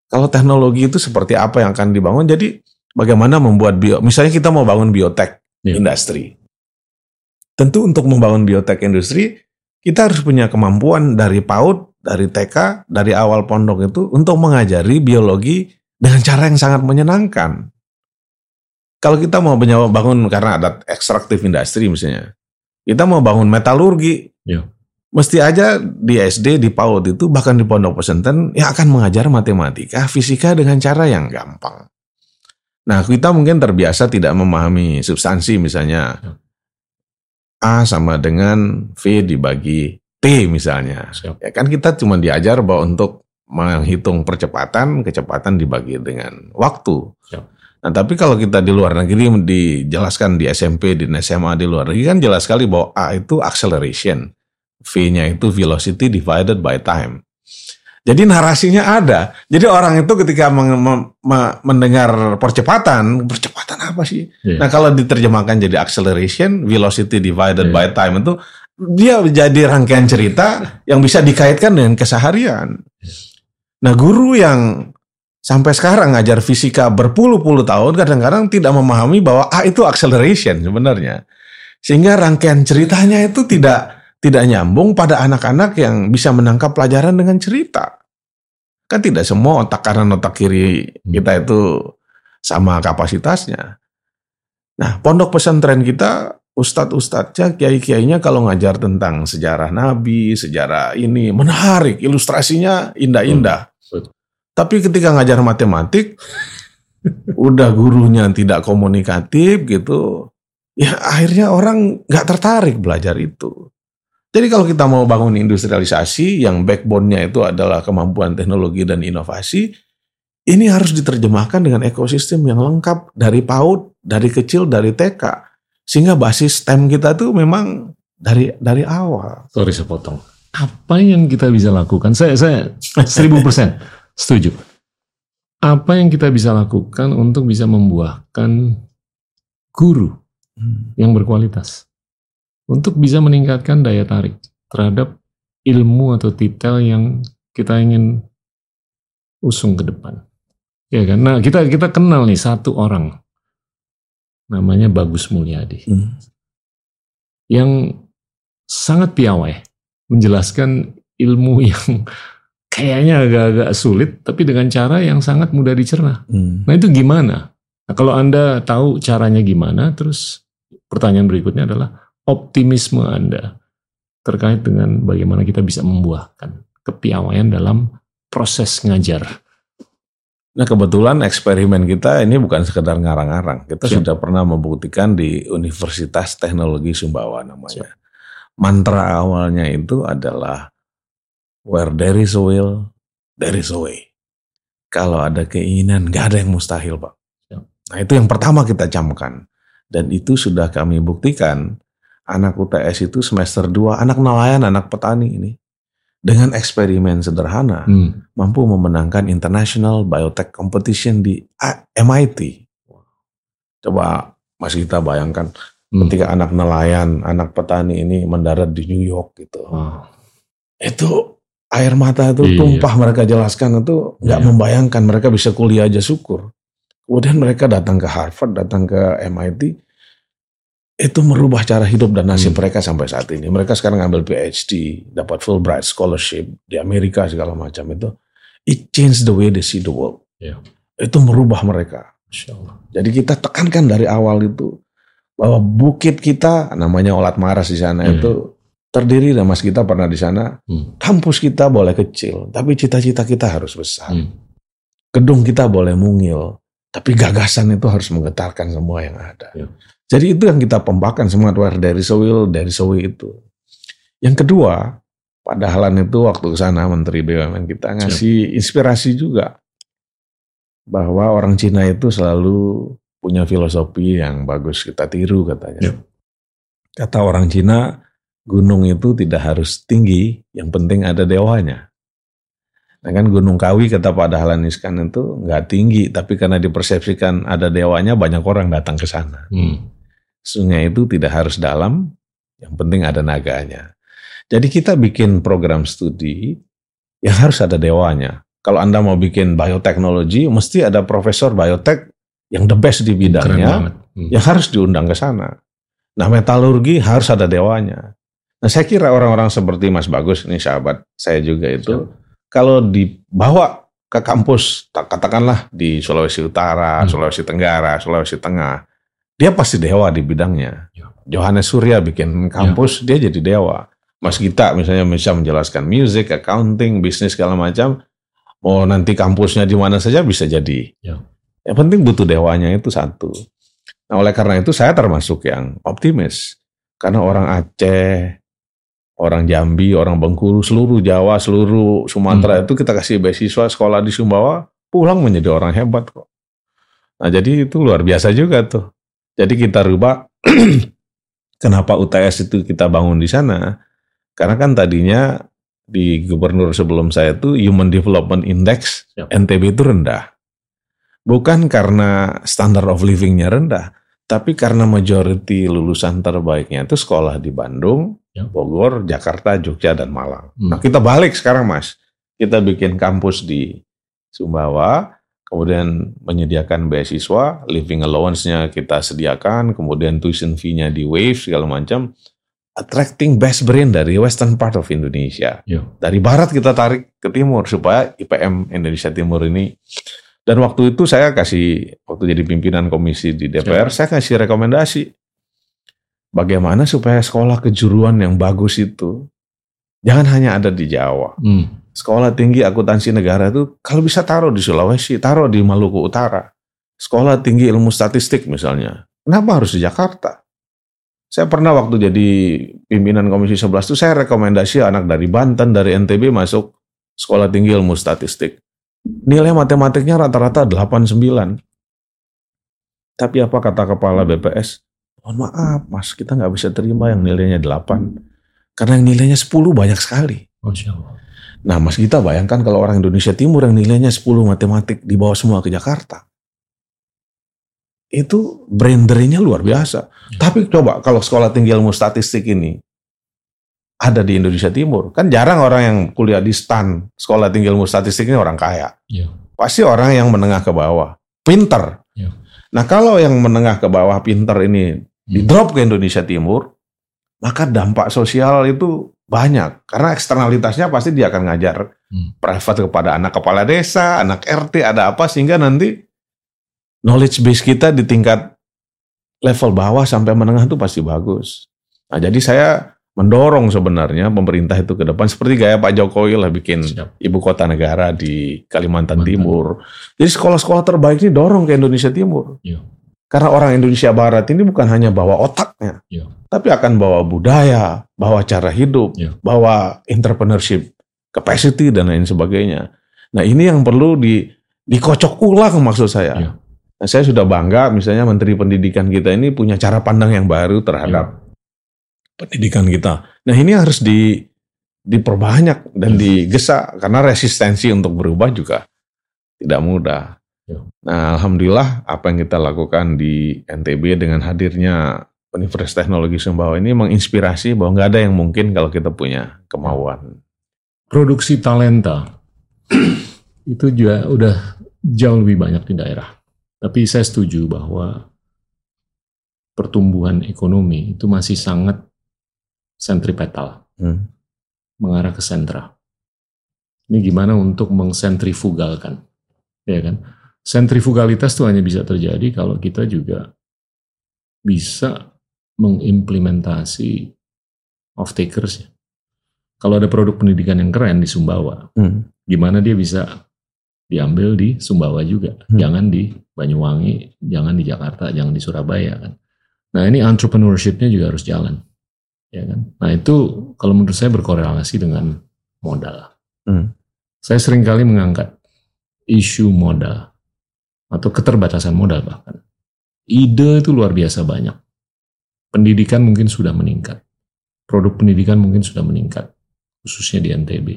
Kalau teknologi itu seperti apa yang akan dibangun, jadi bagaimana membuat bio, misalnya kita mau bangun biotek yeah. industri. Tentu untuk membangun biotek industri, kita harus punya kemampuan dari PAUD, dari TK, dari awal pondok itu untuk mengajari biologi dengan cara yang sangat menyenangkan. Kalau kita mau bangun karena ada ekstraktif industri misalnya, kita mau bangun metalurgi. Ya. Mesti aja di SD, di PAUD itu, bahkan di pondok pesantren, yang akan mengajar matematika, fisika dengan cara yang gampang. Nah, kita mungkin terbiasa tidak memahami substansi misalnya. Ya. A sama dengan V dibagi T misalnya. Siap. Ya kan kita cuma diajar bahwa untuk menghitung percepatan, kecepatan dibagi dengan waktu. Siap. Nah, tapi kalau kita di luar negeri dijelaskan di SMP, di SMA di luar negeri kan jelas sekali bahwa A itu acceleration, V-nya itu velocity divided by time. Jadi narasinya ada. Jadi orang itu ketika mendengar percepatan, percepatan apa sih? Yeah. Nah kalau diterjemahkan jadi acceleration, velocity divided yeah. by time itu dia jadi rangkaian cerita yang bisa dikaitkan dengan keseharian. Nah guru yang sampai sekarang ngajar fisika berpuluh-puluh tahun kadang-kadang tidak memahami bahwa A itu acceleration sebenarnya. Sehingga rangkaian ceritanya itu tidak tidak nyambung pada anak-anak yang bisa menangkap pelajaran dengan cerita. Kan tidak semua otak kanan otak kiri kita itu sama kapasitasnya. Nah, pondok pesantren kita ustadz-ustadznya, kiai-kiainya kalau ngajar tentang sejarah Nabi, sejarah ini menarik, ilustrasinya indah-indah. Tapi ketika ngajar matematik, udah gurunya tidak komunikatif gitu, ya akhirnya orang nggak tertarik belajar itu. Jadi kalau kita mau bangun industrialisasi yang backbone-nya itu adalah kemampuan teknologi dan inovasi, ini harus diterjemahkan dengan ekosistem yang lengkap dari PAUD, dari kecil, dari TK. Sehingga basis STEM kita tuh memang dari dari awal. Sorry saya potong. Apa yang kita bisa lakukan? Saya saya seribu persen Setuju. Apa yang kita bisa lakukan untuk bisa membuahkan guru hmm. yang berkualitas? Untuk bisa meningkatkan daya tarik terhadap ilmu atau titel yang kita ingin usung ke depan. Ya kan? Nah, kita kita kenal nih satu orang. Namanya Bagus Mulyadi. Hmm. Yang sangat piawai menjelaskan ilmu yang kayaknya agak-agak sulit, tapi dengan cara yang sangat mudah dicerna. Hmm. Nah itu gimana? Nah, kalau Anda tahu caranya gimana, terus pertanyaan berikutnya adalah optimisme Anda terkait dengan bagaimana kita bisa membuahkan kepiawaian dalam proses ngajar. Nah kebetulan eksperimen kita ini bukan sekedar ngarang-ngarang. Kita Siap. sudah pernah membuktikan di Universitas Teknologi Sumbawa namanya. Siap. Mantra awalnya itu adalah Where there is a will, there is a way. Kalau ada keinginan, nggak ada yang mustahil, Pak. Ya. Nah itu yang pertama kita camkan. Dan itu sudah kami buktikan. Anak UTS itu semester 2, anak nelayan, anak petani ini. Dengan eksperimen sederhana, hmm. mampu memenangkan International Biotech Competition di MIT. Coba Mas kita bayangkan, hmm. ketika anak nelayan, anak petani ini mendarat di New York gitu. Wow. Itu air mata itu iya. tumpah mereka jelaskan itu nggak iya. membayangkan mereka bisa kuliah aja syukur. Kemudian mereka datang ke Harvard, datang ke MIT, itu merubah cara hidup dan nasib Hmm. mereka sampai saat ini. Mereka sekarang ngambil PhD, dapat Fulbright scholarship di Amerika segala macam itu. It changed the way they see the world. Ya. Itu merubah mereka. Allah. Jadi kita tekankan dari awal itu bahwa bukit kita namanya Olat Maras di sana Hmm. itu terdiri dan Mas kita pernah di sana. Hmm. Kampus kita boleh kecil, tapi cita-cita kita harus besar. Hmm. Gedung kita boleh mungil, tapi gagasan itu harus menggetarkan semua yang ada. Ya. Jadi itu yang kita pembakan semangat war dari Sewil, dari Sewi itu. Yang kedua, Pak Dahlan itu waktu ke sana Menteri BUMN kita ngasih inspirasi juga bahwa orang Cina itu selalu punya filosofi yang bagus kita tiru katanya. Ya. Kata orang Cina, gunung itu tidak harus tinggi, yang penting ada dewanya. Nah kan Gunung Kawi kata Pak Dahlan Iskan itu nggak tinggi, tapi karena dipersepsikan ada dewanya banyak orang datang ke sana. Hmm. Sungai itu tidak harus dalam, yang penting ada naganya. Jadi kita bikin program studi yang harus ada dewanya. Kalau Anda mau bikin bioteknologi, mesti ada profesor biotek yang the best di bidangnya. Hmm. yang harus diundang ke sana. Nah metalurgi harus ada dewanya. Nah saya kira orang-orang seperti Mas Bagus, ini sahabat saya juga itu, kalau dibawa ke kampus, tak- katakanlah di Sulawesi Utara, Hmm. Sulawesi Tenggara, Sulawesi Tengah, dia pasti dewa di bidangnya. Ya. Johannes Surya bikin kampus, dia jadi dewa. Mas Gita misalnya bisa menjelaskan music, accounting, bisnis segala macam. Mau nanti kampusnya di mana saja bisa jadi. Ya. Yang penting butuh dewanya itu satu. Nah oleh karena itu saya termasuk yang optimis. Karena orang Aceh, orang Jambi, orang Bengkulu, seluruh Jawa, seluruh Sumatera itu kita kasih beasiswa sekolah di Sumbawa, pulang menjadi orang hebat kok. Nah jadi itu luar biasa juga tuh. Jadi kita rubah kenapa UTS itu kita bangun di sana. Karena kan tadinya di gubernur sebelum saya itu Human Development Index Siap. NTB itu rendah. Bukan karena standard of living-nya rendah, tapi karena majority lulusan terbaiknya itu sekolah di Bandung, Ya. Bogor, Jakarta, Jogja, dan Malang. Hmm. Nah kita balik sekarang mas, kita bikin kampus di Sumbawa, kemudian menyediakan beasiswa, living allowance-nya kita sediakan, kemudian tuition fee-nya di wave segala macam, attracting best brain dari western part of Indonesia. Ya. Dari barat kita tarik ke timur supaya IPM Indonesia Timur ini dan waktu itu saya kasih waktu jadi pimpinan komisi di DPR saya kasih rekomendasi bagaimana supaya sekolah kejuruan yang bagus itu jangan hanya ada di Jawa. Hmm. Sekolah tinggi akuntansi negara itu kalau bisa taruh di Sulawesi, taruh di Maluku Utara. Sekolah tinggi ilmu statistik misalnya. Kenapa harus di Jakarta? Saya pernah waktu jadi pimpinan Komisi 11 itu saya rekomendasi anak dari Banten, dari NTB masuk sekolah tinggi ilmu statistik. Nilai matematiknya rata-rata 89. Tapi apa kata kepala BPS? Mohon maaf mas, kita nggak bisa terima yang nilainya 8. Karena yang nilainya 10 banyak sekali. Masya Allah. Nah, Mas Gita bayangkan kalau orang Indonesia Timur yang nilainya 10 matematik dibawa semua ke Jakarta. Itu brain drain-nya luar biasa. Ya. Tapi coba kalau sekolah tinggi ilmu statistik ini ada di Indonesia Timur. Kan jarang orang yang kuliah di STAN, sekolah tinggi ilmu statistik ini orang kaya. Ya. Pasti orang yang menengah ke bawah. Pinter. Ya. Nah, kalau yang menengah ke bawah pinter ini di drop ke Indonesia Timur, maka dampak sosial itu banyak. Karena eksternalitasnya pasti dia akan ngajar Hmm. private kepada anak kepala desa, anak RT, ada apa sehingga nanti knowledge base kita di tingkat level bawah sampai menengah itu pasti bagus. Nah, jadi saya mendorong sebenarnya pemerintah itu ke depan seperti gaya Pak Jokowi lah bikin Siap. ibu kota negara di Kalimantan Kalimantan. Timur. Jadi sekolah-sekolah terbaik ini dorong ke Indonesia Timur. Iya. Karena orang Indonesia Barat ini bukan hanya bawa otaknya, Iya. tapi akan bawa budaya, bawa cara hidup, Iya. bawa entrepreneurship capacity dan lain sebagainya. Nah ini yang perlu di dikocok ulang maksud saya. Iya. Nah, saya sudah bangga misalnya Menteri Pendidikan kita ini punya cara pandang yang baru terhadap pendidikan kita. Nah ini harus di diperbanyak dan Iya. digesa karena resistensi untuk berubah juga tidak mudah. Iya. Nah alhamdulillah apa yang kita lakukan di NTB dengan hadirnya Universitas Teknologi Sumbawa ini menginspirasi bahwa nggak ada yang mungkin kalau kita punya kemauan. Produksi talenta itu juga udah jauh lebih banyak di daerah. Tapi saya setuju bahwa pertumbuhan ekonomi itu masih sangat sentripetal, Hmm. mengarah ke sentra. Ini gimana untuk mengsentrifugalkan, ya kan? Sentrifugalitas itu hanya bisa terjadi kalau kita juga bisa mengimplementasi off takers ya. Kalau ada produk pendidikan yang keren di Sumbawa, Hmm. gimana dia bisa diambil di Sumbawa juga, Hmm. jangan di Banyuwangi, jangan di Jakarta, jangan di Surabaya kan. Nah ini entrepreneurship-nya juga harus jalan, ya kan. Nah itu kalau menurut saya berkorelasi dengan modal. Hmm. Saya sering kali mengangkat isu modal atau keterbatasan modal bahkan. Ide itu luar biasa banyak. Pendidikan mungkin sudah meningkat. Produk pendidikan mungkin sudah meningkat, khususnya di NTB.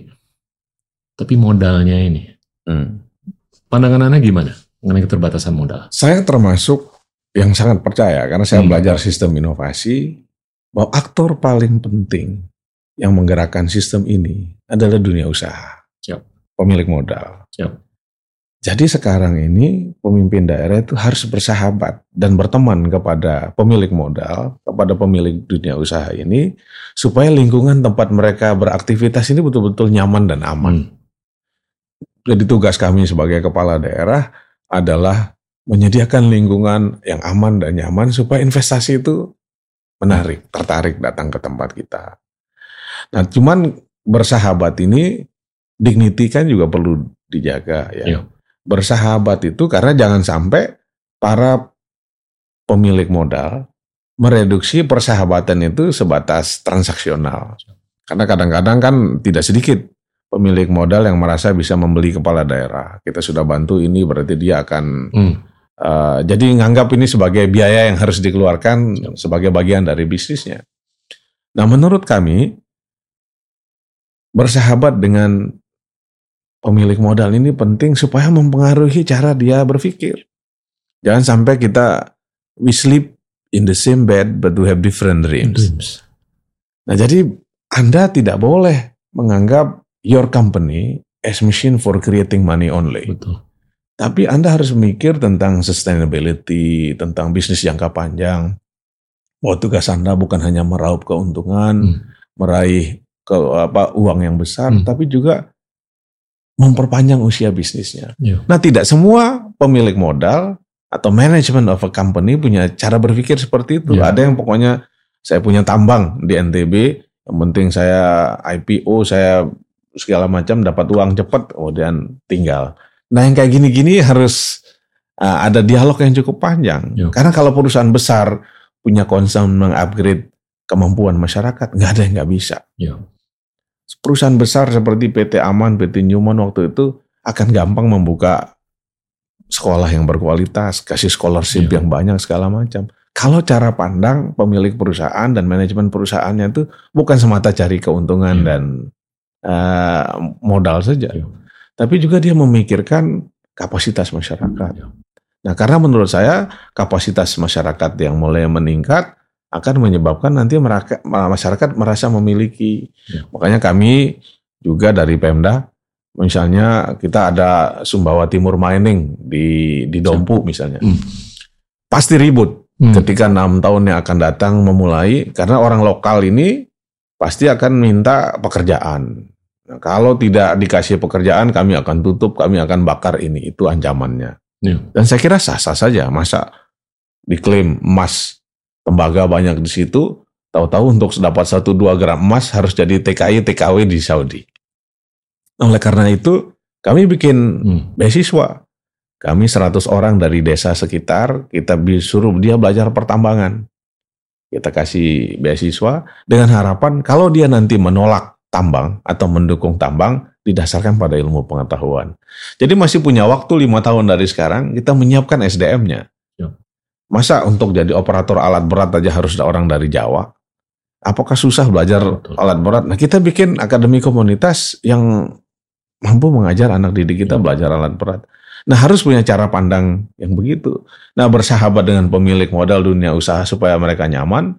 Tapi modalnya ini, Hmm. pandangan Anda gimana mengenai keterbatasan modal? Saya termasuk yang sangat percaya karena saya Hmm. belajar sistem inovasi bahwa aktor paling penting yang menggerakkan sistem ini adalah dunia usaha. Siap. Pemilik modal. Siap. Jadi sekarang ini pemimpin daerah itu harus bersahabat dan berteman kepada pemilik modal, kepada pemilik dunia usaha ini supaya lingkungan tempat mereka beraktivitas ini betul-betul nyaman dan aman. Jadi tugas kami sebagai kepala daerah adalah menyediakan lingkungan yang aman dan nyaman supaya investasi itu menarik, tertarik datang ke tempat kita. Nah, cuman bersahabat ini dignity kan juga perlu dijaga ya. Iya. Bersahabat itu karena jangan sampai para pemilik modal mereduksi persahabatan itu sebatas transaksional. Karena kadang-kadang kan tidak sedikit pemilik modal yang merasa bisa membeli kepala daerah. Kita sudah bantu ini berarti dia akan Hmm. Uh, jadi nganggap ini sebagai biaya yang harus dikeluarkan sebagai bagian dari bisnisnya. Nah, menurut kami bersahabat dengan pemilik modal ini penting supaya mempengaruhi cara dia berpikir. Jangan sampai kita we sleep in the same bed but we have different dreams. Dreams. Nah, jadi Anda tidak boleh menganggap your company as machine for creating money only. Betul. Tapi Anda harus mikir tentang sustainability, tentang bisnis jangka panjang. Bahwa tugas Anda bukan hanya meraup keuntungan, Hmm. meraih ke apa uang yang besar, Hmm. tapi juga memperpanjang usia bisnisnya. Iya. Nah, tidak semua pemilik modal atau manajemen of a company punya cara berpikir seperti itu. Iya. Ada yang pokoknya saya punya tambang di NTB, yang penting saya IPO, saya segala macam dapat uang cepat, kemudian tinggal. Nah, yang kayak gini-gini harus uh, ada dialog yang cukup panjang. Iya. Karena kalau perusahaan besar punya concern mengupgrade kemampuan masyarakat, nggak ada yang nggak bisa. Iya. Perusahaan besar seperti PT Aman, PT Newman waktu itu akan gampang membuka sekolah yang berkualitas, kasih scholarship Iya. yang banyak segala macam. Kalau cara pandang pemilik perusahaan dan manajemen perusahaannya itu bukan semata cari keuntungan dan uh, modal saja, Iya. Tapi juga dia memikirkan kapasitas masyarakat. Iya. Nah, karena menurut saya kapasitas masyarakat yang mulai meningkat akan menyebabkan nanti meraka- masyarakat merasa memiliki. Ya. Makanya kami juga dari Pemda, misalnya kita ada Sumbawa Timur Mining di di Dompu misalnya, Hmm. pasti ribut Hmm. ketika enam tahun yang akan datang memulai karena orang lokal ini pasti akan minta pekerjaan. Kalau tidak dikasih pekerjaan, kami akan tutup, kami akan bakar ini. Itu ancamannya. Iya. Dan saya kira sah-sah saja. Masa diklaim emas tembaga banyak di situ, tahu-tahu untuk dapat 1-2 gram emas harus jadi TKI, TKW di Saudi. Oleh karena itu, kami bikin Hmm. beasiswa. Kami 100 orang dari desa sekitar, kita suruh dia belajar pertambangan. Kita kasih beasiswa dengan harapan kalau dia nanti menolak tambang atau mendukung tambang didasarkan pada ilmu pengetahuan. Jadi masih punya waktu lima tahun dari sekarang kita menyiapkan SDM-nya. Ya. Masa untuk jadi operator alat berat aja harus ada orang dari Jawa? Apakah susah belajar Betul. alat berat? Nah kita bikin akademi komunitas yang mampu mengajar anak didik kita Ya. belajar alat berat. Nah harus punya cara pandang yang begitu. Nah bersahabat dengan pemilik modal dunia usaha supaya mereka nyaman.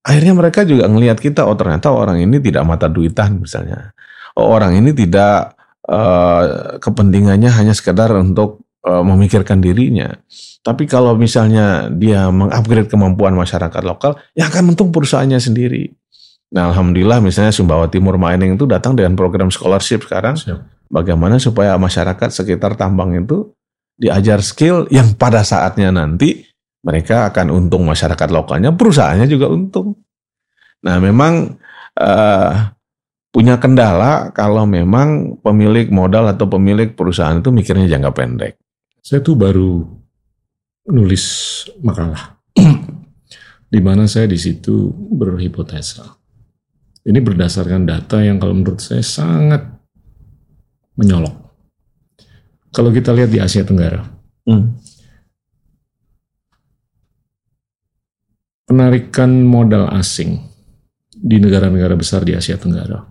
Akhirnya mereka juga ngelihat kita, oh ternyata orang ini tidak mata duitan misalnya. Oh orang ini tidak eh, kepentingannya hanya sekedar untuk uh, memikirkan dirinya. Tapi kalau misalnya dia mengupgrade kemampuan masyarakat lokal, yang akan untung perusahaannya sendiri. Nah, alhamdulillah misalnya Sumbawa Timur Mining itu datang dengan program scholarship sekarang. Siap. Bagaimana supaya masyarakat sekitar tambang itu diajar skill yang pada saatnya nanti mereka akan untung masyarakat lokalnya, perusahaannya juga untung. Nah, memang uh, punya kendala kalau memang pemilik modal atau pemilik perusahaan itu mikirnya jangka pendek. Saya tuh baru nulis makalah di mana saya di situ berhipotesa. Ini berdasarkan data yang kalau menurut saya sangat menyolok. Kalau kita lihat di Asia Tenggara, hmm. Penarikan modal asing di negara-negara besar di Asia Tenggara,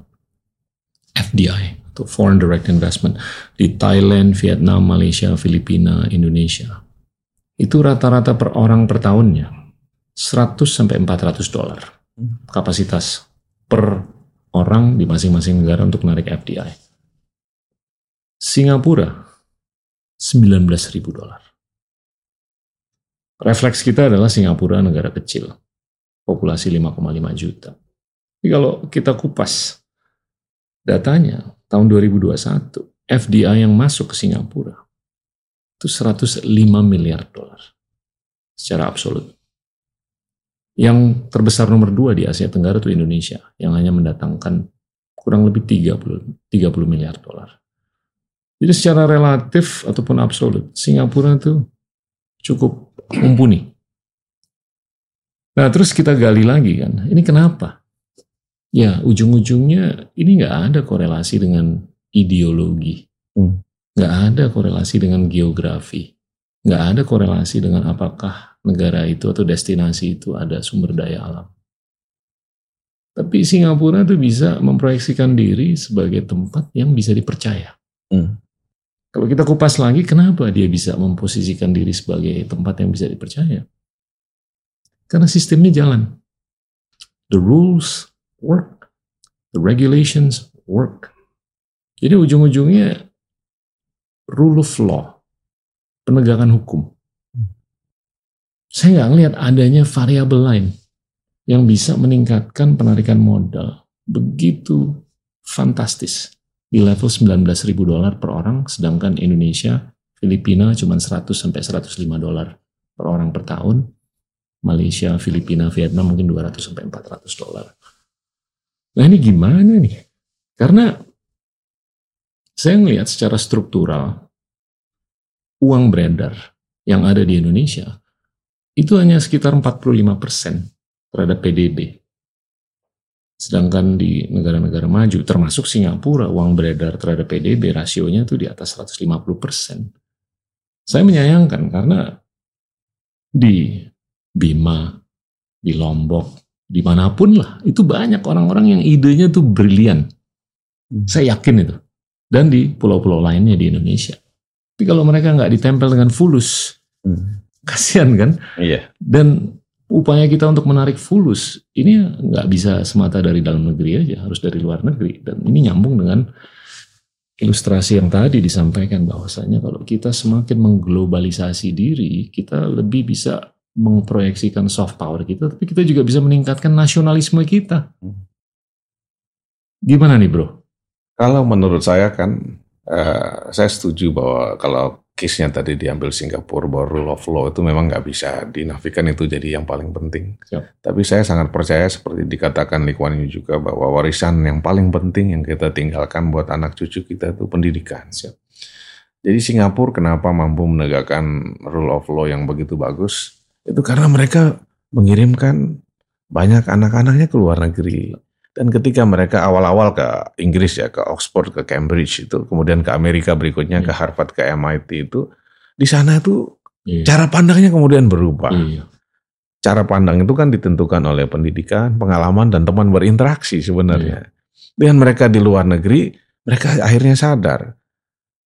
FDI atau Foreign Direct Investment di Thailand, Vietnam, Malaysia, Filipina, Indonesia, itu rata-rata per orang per tahunnya 100 sampai 400 dolar kapasitas per orang di masing-masing negara untuk menarik FDI. Singapura 19 ribu dolar. Refleks kita adalah Singapura negara kecil, populasi 5,5 juta. Tapi kalau kita kupas datanya tahun 2021, FDI yang masuk ke Singapura itu 105 miliar dolar secara absolut. Yang terbesar nomor dua di Asia Tenggara itu Indonesia yang hanya mendatangkan kurang lebih 30 30 miliar dolar. Jadi secara relatif ataupun absolut Singapura itu cukup mumpuni. Nah terus kita gali lagi kan, ini kenapa? Ya ujung-ujungnya ini nggak ada korelasi dengan ideologi. Hmm. Nggak ada korelasi dengan geografi. Nggak ada korelasi dengan apakah negara itu atau destinasi itu ada sumber daya alam. Tapi Singapura itu bisa memproyeksikan diri sebagai tempat yang bisa dipercaya. Hmm. Kalau kita kupas lagi, kenapa dia bisa memposisikan diri sebagai tempat yang bisa dipercaya? Karena sistemnya jalan. The rules work. The regulations work. Jadi ujung-ujungnya rule of law, penegakan hukum. Saya nggak ngelihat adanya variabel lain yang bisa meningkatkan penarikan modal begitu fantastis di level 19 ribu dolar per orang, sedangkan Indonesia, Filipina cuma 100 sampai 105 dolar per orang per tahun, Malaysia, Filipina, Vietnam mungkin 200 sampai 400 dolar. Nah ini gimana nih? Karena saya melihat secara struktural, uang beredar yang ada di Indonesia itu hanya sekitar 45% terhadap PDB. Sedangkan di negara-negara maju, termasuk Singapura, uang beredar terhadap PDB rasionya itu di atas 150%. Saya menyayangkan karena di Bima, di Lombok, di mana pun lah, itu banyak orang-orang yang idenya tuh brilian. Hmm. Saya yakin itu dan di pulau-pulau lainnya di Indonesia. Tapi kalau mereka nggak ditempel dengan fulus, hmm. kasihan kan? Iya. Dan upaya kita untuk menarik fulus ini nggak bisa semata dari dalam negeri aja, harus dari luar negeri. Dan ini nyambung dengan ilustrasi yang tadi disampaikan bahwasanya kalau kita semakin mengglobalisasi diri, kita lebih bisa mengproyeksikan soft power kita, tapi kita juga bisa meningkatkan nasionalisme kita. Hmm. Gimana nih bro? Kalau menurut saya kan, uh, saya setuju bahwa kalau case-nya tadi diambil Singapura bahwa rule of law itu memang nggak bisa dinafikan itu jadi yang paling penting. Siap. Tapi saya sangat percaya seperti dikatakan Lee Kuan Yew juga bahwa warisan yang paling penting yang kita tinggalkan buat anak cucu kita itu pendidikan. Siap. Jadi Singapura kenapa mampu menegakkan rule of law yang begitu bagus? Itu karena mereka mengirimkan banyak anak-anaknya ke luar negeri. Dan ketika mereka awal-awal ke Inggris ya, ke Oxford, ke Cambridge itu, kemudian ke Amerika berikutnya ke iya. Harvard, ke MIT itu, di sana itu iya. cara pandangnya kemudian berubah. Iya. Cara pandang itu kan ditentukan oleh pendidikan, pengalaman, dan teman berinteraksi sebenarnya. Iya. Dengan mereka di luar negeri, mereka akhirnya sadar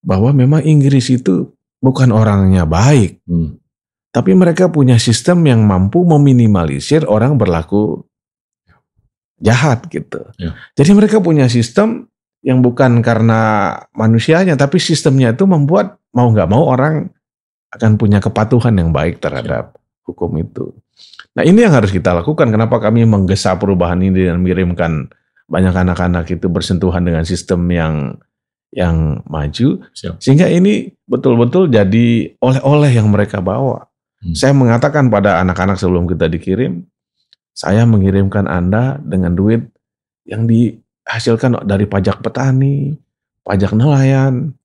bahwa memang Inggris itu bukan orangnya baik. Hmm. Tapi mereka punya sistem yang mampu meminimalisir orang berlaku jahat gitu. Ya. Jadi mereka punya sistem yang bukan karena manusianya, tapi sistemnya itu membuat mau nggak mau orang akan punya kepatuhan yang baik terhadap hukum itu. Nah ini yang harus kita lakukan. Kenapa kami menggesa perubahan ini dan mengirimkan banyak anak-anak itu bersentuhan dengan sistem yang yang maju, Siap. sehingga ini betul-betul jadi oleh-oleh yang mereka bawa. Hmm. Saya mengatakan pada anak-anak sebelum kita dikirim, saya mengirimkan Anda dengan duit yang dihasilkan dari pajak petani, pajak nelayan,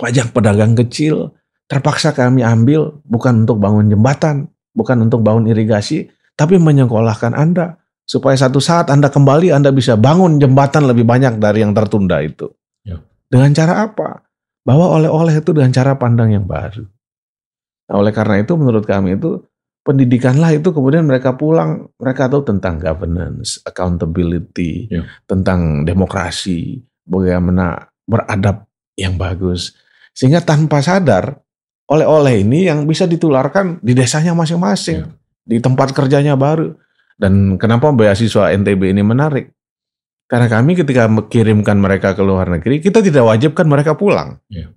pajak pedagang kecil, terpaksa kami ambil bukan untuk bangun jembatan, bukan untuk bangun irigasi, tapi menyekolahkan Anda supaya satu saat Anda kembali Anda bisa bangun jembatan lebih banyak dari yang tertunda itu. Ya. Dengan cara apa? Bawa oleh-oleh itu dengan cara pandang yang baru. Nah, oleh karena itu menurut kami itu pendidikanlah itu kemudian mereka pulang mereka tahu tentang governance, accountability, Ya. tentang demokrasi, bagaimana beradab yang bagus. Sehingga tanpa sadar oleh-oleh ini yang bisa ditularkan di desanya masing-masing, Ya. di tempat kerjanya baru. Dan kenapa beasiswa NTB ini menarik? Karena kami ketika mengirimkan mereka ke luar negeri, kita tidak wajibkan mereka pulang. Ya.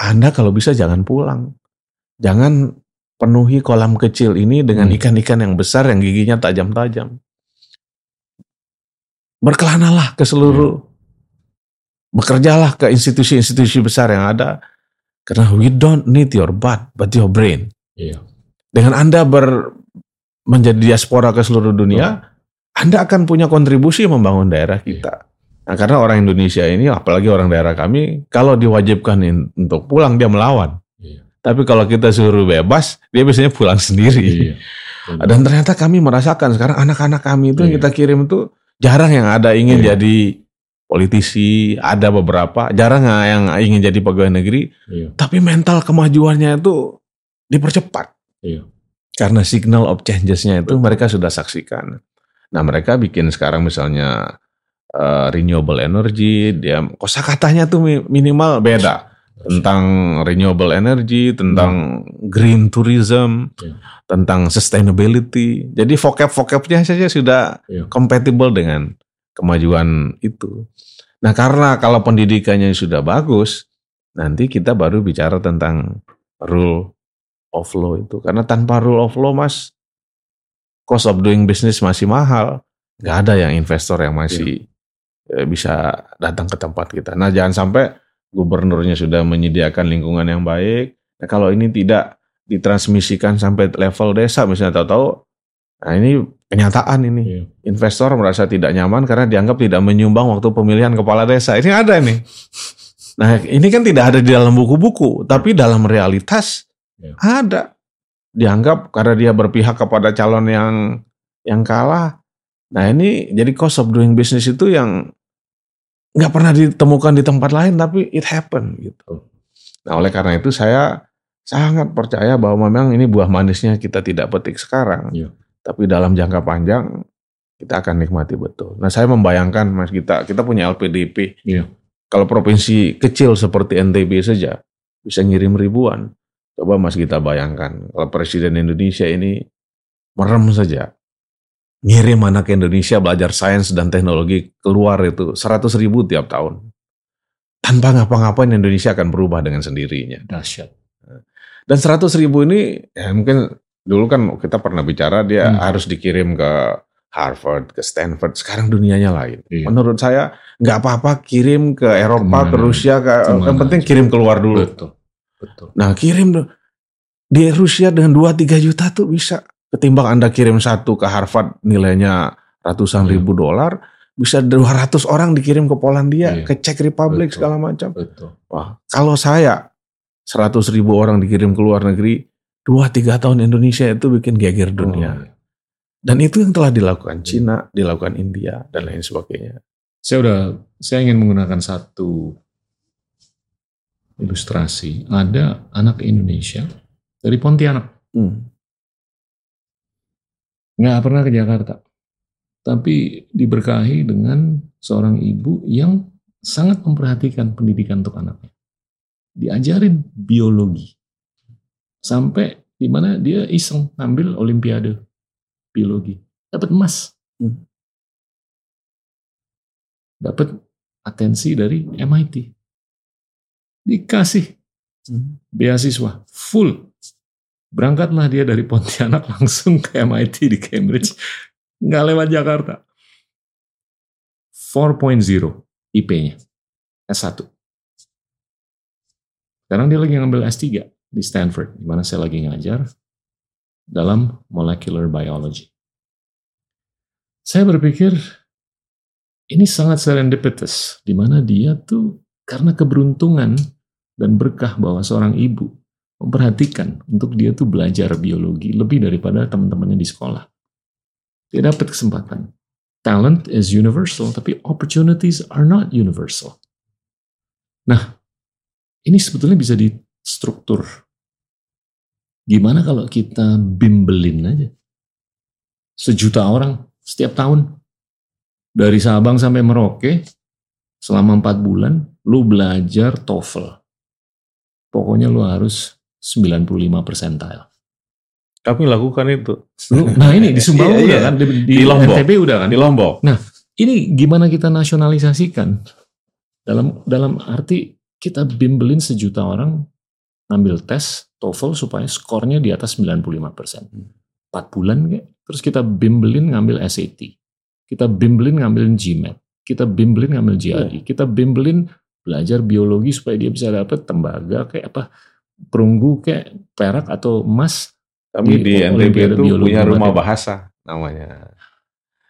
Anda kalau bisa jangan pulang. Jangan penuhi kolam kecil ini dengan Hmm. ikan-ikan yang besar yang giginya tajam-tajam. Berkelanalah ke seluruh, bekerjalah ke institusi-institusi besar yang ada. Karena we don't need your butt, but your brain. Iya. Dengan Anda ber, menjadi diaspora ke seluruh dunia, Anda akan punya kontribusi membangun daerah kita. Nah, karena orang Indonesia ini, apalagi orang daerah kami, kalau diwajibkan untuk pulang, dia melawan. Tapi kalau kita suruh bebas, dia biasanya pulang sendiri. Iya. Dan ternyata kami merasakan sekarang anak-anak kami itu yang Iya. kita kirim itu jarang yang ada ingin Iya. jadi politisi, ada beberapa, jarang yang ingin jadi pegawai negeri, Iya. tapi mental kemajuannya itu dipercepat. Iya. Karena signal of changes-nya itu mereka sudah saksikan. Nah mereka bikin sekarang misalnya eh, renewable energy, dia kosakatanya tuh mi- minimal beda tentang renewable energy, tentang green tourism, Iya. tentang sustainability. Jadi vocab-vocabnya saja sudah Iya. compatible dengan kemajuan itu. Nah karena kalau pendidikannya sudah bagus, nanti kita baru bicara tentang rule of law itu. Karena tanpa rule of law mas, cost of doing business masih mahal. Nggak ada yang investor yang masih eh, bisa datang ke tempat kita. Nah jangan sampai gubernurnya sudah menyediakan lingkungan yang baik. Nah kalau ini tidak ditransmisikan sampai level desa misalnya tahu-tahu, nah ini kenyataan ini. Iya. Investor merasa tidak nyaman karena dianggap tidak menyumbang waktu pemilihan kepala desa. Ini ada nih. Nah ini kan tidak ada di dalam buku-buku, tapi dalam realitas Ya. ada. Dianggap karena dia berpihak kepada calon yang yang kalah. Nah ini jadi cost of doing business itu yang nggak pernah ditemukan di tempat lain, tapi it happen gitu. Nah oleh karena itu saya sangat percaya bahwa memang ini buah manisnya kita tidak petik sekarang, Iya. tapi dalam jangka panjang kita akan nikmati betul. Nah saya membayangkan mas kita kita punya LPDP, Iya. kalau provinsi kecil seperti NTB saja bisa ngirim ribuan. Coba mas kita bayangkan kalau presiden Indonesia ini merem saja ngirim anak Indonesia belajar sains dan teknologi keluar itu 100 ribu tiap tahun. Tanpa ngapa-ngapain Indonesia akan berubah dengan sendirinya. Dahsyat. Dan 100 ribu ini ya mungkin dulu kan kita pernah bicara dia Hmm. harus dikirim ke Harvard, ke Stanford. Sekarang dunianya lain. Iya. Menurut saya nggak apa-apa kirim ke Eropa, Ke mana? ke Rusia, ke Ke mana? yang penting kirim keluar dulu. Betul. Betul. Nah kirim dong. Di Rusia dengan 2-3 juta tuh bisa. Ketimbang Anda kirim satu ke Harvard nilainya ratusan Iya. ribu dolar. Bisa 200 orang dikirim ke Polandia, Iya. ke Czech Republic Betul. segala macam. Betul. Wah, kalau saya 100 ribu orang dikirim ke luar negeri, 2-3 tahun Indonesia itu bikin geger dunia. Oh, iya. Dan itu yang telah dilakukan Cina, dilakukan India, dan lain sebagainya. Saya udah, saya ingin menggunakan satu ilustrasi. Ada anak Indonesia dari Pontianak, Hmm. Nggak pernah ke Jakarta, tapi diberkahi dengan seorang ibu yang sangat memperhatikan pendidikan untuk anaknya. Diajarin biologi sampai di mana dia iseng ngambil Olimpiade biologi, dapat emas, Hmm. dapat atensi dari MIT, dikasih Hmm. beasiswa full. Berangkatlah dia dari Pontianak langsung ke MIT di Cambridge. Nggak lewat Jakarta. 4.0 IP-nya. S1. Sekarang dia lagi ngambil S3 di Stanford, di mana saya lagi ngajar dalam molecular biology. Saya berpikir ini sangat serendipitous, di mana dia tuh karena keberuntungan dan berkah bahwa seorang ibu memperhatikan untuk dia tuh belajar biologi lebih daripada teman-temannya di sekolah. Dia dapat kesempatan. Talent is universal, tapi opportunities are not universal. Nah, ini sebetulnya bisa distruktur. Gimana kalau kita bimbelin aja? Sejuta orang setiap tahun. Dari Sabang sampai Merauke, selama empat bulan, lu belajar TOEFL. Pokoknya lu harus 95 percentile. Kami lakukan itu. Nah ini di Sumbawa Iya, udah iya. kan, di, di Di Lombok. NTB udah kan. Di Lombok. Ini gimana kita nasionalisasikan? Dalam dalam arti kita bimbelin sejuta orang ngambil tes TOEFL supaya skornya di atas 95 persen. Empat bulan kayak. Terus kita bimbelin ngambil SAT. Kita bimbelin ngambil GMAT. Kita bimbelin ngambil GRE. Kita bimbelin belajar biologi supaya dia bisa dapat tembaga kayak apa perunggu kayak perak atau emas Kami Di di NTB itu punya rumah bahasa namanya.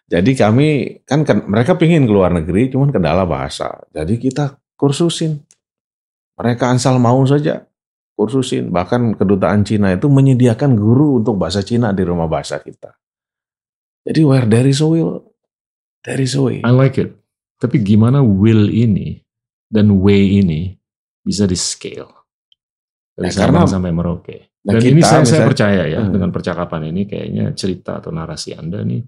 Jadi kami kan kan- mereka pingin keluar negeri, cuman kendala bahasa. Jadi kita kursusin. Mereka asal mau saja kursusin. Bahkan kedutaan Cina itu menyediakan guru untuk bahasa Cina di rumah bahasa kita. Jadi where there is a will, there is a way. I like it. Tapi gimana will ini dan way ini bisa di scale dari Ya, Sabang karena- sampai Merauke. Nah, Dan kita ini saya, saya percaya ya Hmm. dengan percakapan ini kayaknya cerita atau narasi Anda nih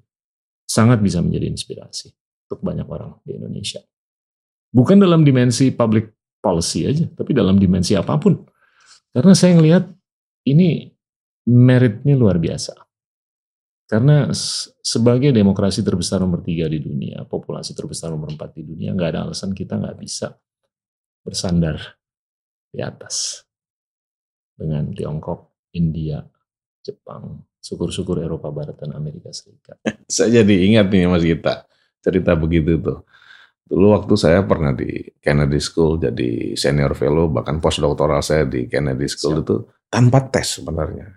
sangat bisa menjadi inspirasi untuk banyak orang di Indonesia. Bukan dalam dimensi public policy aja, tapi dalam dimensi apa pun. Karena saya ngelihat ini meritnya luar biasa. Karena sebagai demokrasi terbesar nomor tiga di dunia, populasi terbesar nomor empat di dunia, nggak ada alasan kita nggak bisa bersandar di atas dengan Tiongkok, India, Jepang, syukur-syukur Eropa Barat dan Amerika Serikat. Saya jadi ingat nih Mas Gita, cerita begitu tuh. Dulu waktu saya pernah di Kennedy School jadi senior fellow, bahkan postdoktoral saya di Kennedy School itu tanpa tes sebenarnya.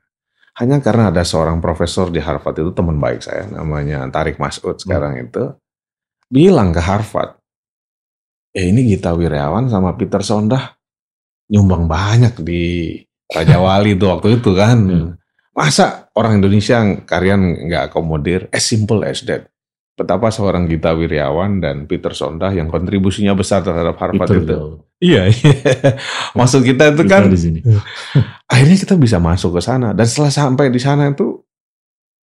Hanya karena ada seorang profesor di Harvard itu teman baik saya, namanya Tarik Masud sekarang itu, bilang ke Harvard, eh ini Gita Wirjawan sama Peter Sondah nyumbang banyak di Raja Wali tuh waktu itu kan. Hmm. Masa orang Indonesia yang kalian nggak akomodir? As simple as that. Betapa seorang Gita Wirjawan dan Peter Sondah yang kontribusinya besar terhadap Harvard Peter itu. Bell. Iya, iya. Maksud kita itu Peter kan di sini. akhirnya kita bisa masuk ke sana dan setelah sampai di sana itu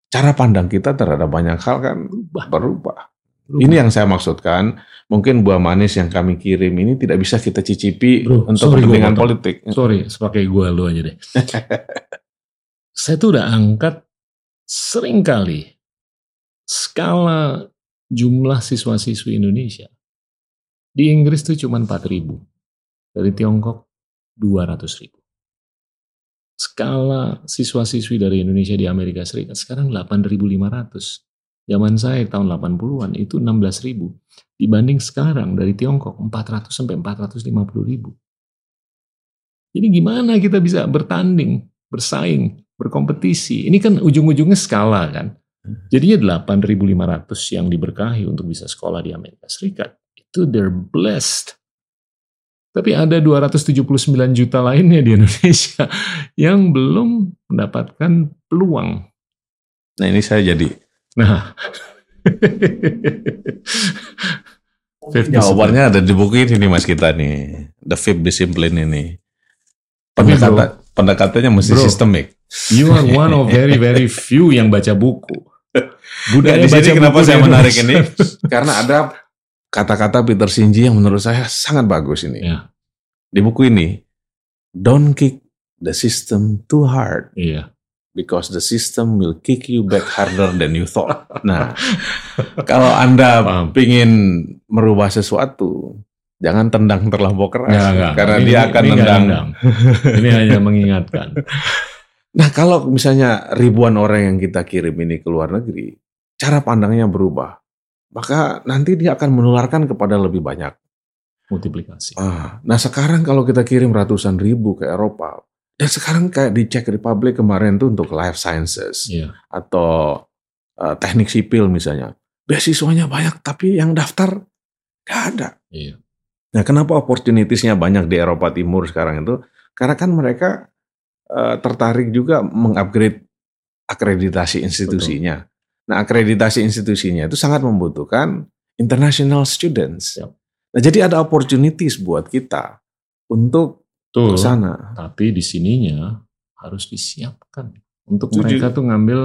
cara pandang kita terhadap banyak hal kan berubah. Berubah. Ini yang saya maksudkan. Mungkin buah manis yang kami kirim ini tidak bisa kita cicipi Bro, untuk sorry kepentingan politik. Sorry, sebagai gue lu aja deh. Saya tuh udah angkat sering kali skala jumlah siswa-siswi Indonesia. Di Inggris tuh cuma 4 ribu. Dari Tiongkok 200 ribu. Skala siswa-siswi dari Indonesia di Amerika Serikat sekarang 8.500. Zaman saya tahun 80-an itu 16 ribu. Dibanding sekarang dari Tiongkok 400 sampai 450 ribu. Jadi gimana kita bisa bertanding, bersaing, berkompetisi? Ini kan ujung-ujungnya skala kan. Jadinya 8.500 yang diberkahi untuk bisa sekolah di Amerika Serikat. Itu they're blessed. Tapi ada 279 juta lainnya di Indonesia yang belum mendapatkan peluang. Nah ini saya jadi Nah, 50 Jawabannya ada di buku ini mas kita nih. The fifth discipline ini. Tapi, Pendekatan, pendekatannya mesti Bro. sistemik. You are one of very very few yang baca buku. Budaya Nah, di sini baca kenapa buku saya menarik ini? Karena ada kata-kata Peter Sinji yang menurut saya sangat bagus ini. Ya. Di buku ini, don't kick the system too hard Iya. Because the system will kick you back harder than you thought. Nah, kalau Anda Paham. ingin merubah sesuatu, jangan tendang terlampau keras Nggak, nggak. karena Ini- dia akan ini nendang. ini hanya mengingatkan. Nah, kalau misalnya ribuan orang yang kita kirim ini ke luar negeri, cara pandangnya berubah. Maka nanti dia akan menularkan kepada lebih banyak. Multiplikasi. Ah, nah sekarang kalau kita kirim ratusan ribu ke Eropa, dan sekarang kayak di Czech Republic kemarin tuh untuk life sciences Iya. atau eh, teknik sipil misalnya, beasiswanya banyak tapi yang daftar gak ada. Iya. Nah, kenapa opportunitiesnya banyak di Eropa Timur sekarang itu? Karena kan mereka eh, tertarik juga mengupgrade akreditasi institusinya. Nah, akreditasi institusinya itu sangat membutuhkan international students. Siap. Nah, jadi ada opportunities buat kita untuk Tuh. ke sana. Tapi di sininya harus disiapkan untuk Setuju. mereka tuh ngambil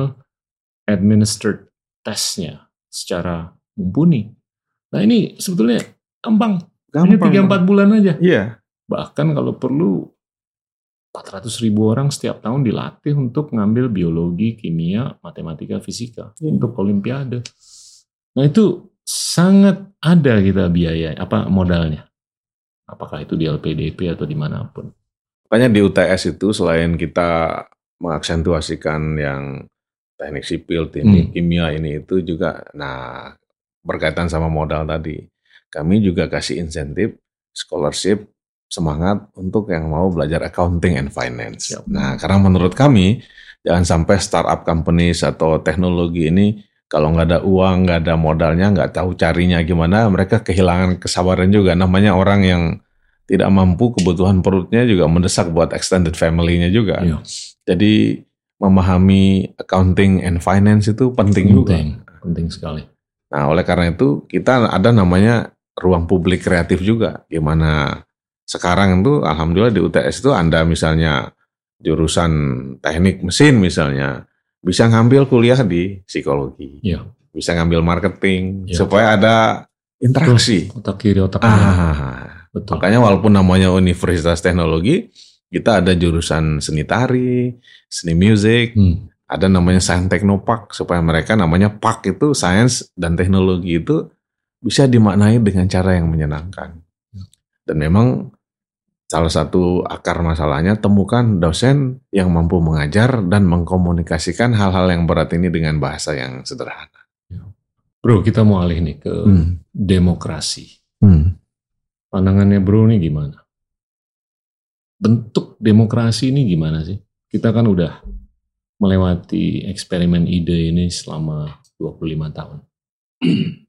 administered testnya secara mumpuni. Nah ini sebetulnya gampang. Hanya Gampang. 3-4 bulan aja. Iya. Bahkan kalau perlu 400 ribu orang setiap tahun dilatih untuk ngambil biologi, kimia, matematika, fisika Iya. untuk olimpiade. Nah itu sangat ada kita biaya apa modalnya. Apakah itu di LPDP atau di mana pun. Makanya di UTS itu selain kita mengaksentuasikan yang teknik sipil, teknik Hmm. kimia ini itu juga nah berkaitan sama modal tadi. Kami juga kasih insentif scholarship semangat untuk yang mau belajar accounting and finance. Siap. Nah, karena menurut kami jangan sampai startup companies atau teknologi ini kalau nggak ada uang, nggak ada modalnya, nggak tahu carinya gimana, mereka kehilangan kesabaran juga. Namanya orang yang tidak mampu kebutuhan perutnya juga mendesak buat extended family-nya juga. Iya. Jadi memahami accounting and finance itu penting, juga. Penting, penting sekali. Nah, oleh karena itu kita ada namanya ruang publik kreatif juga. Gimana sekarang itu alhamdulillah di UTS itu Anda misalnya jurusan teknik mesin misalnya bisa ngambil kuliah di psikologi. Iya. Bisa ngambil marketing Iya. supaya ada interaksi. Otak kiri, otak kanan. Ah, Betul. makanya walaupun namanya Universitas Teknologi, kita ada jurusan seni tari, seni musik, Hmm. ada namanya Sains Teknopark supaya mereka namanya park itu sains dan teknologi itu bisa dimaknai dengan cara yang menyenangkan. Dan memang salah satu akar masalahnya temukan dosen yang mampu mengajar dan mengkomunikasikan hal-hal yang berat ini dengan bahasa yang sederhana. Bro, kita mau alih nih ke Hmm. demokrasi. Hmm. Pandangannya bro ini gimana? Bentuk demokrasi ini gimana sih? Kita kan udah melewati eksperimen ide ini selama 25 tahun.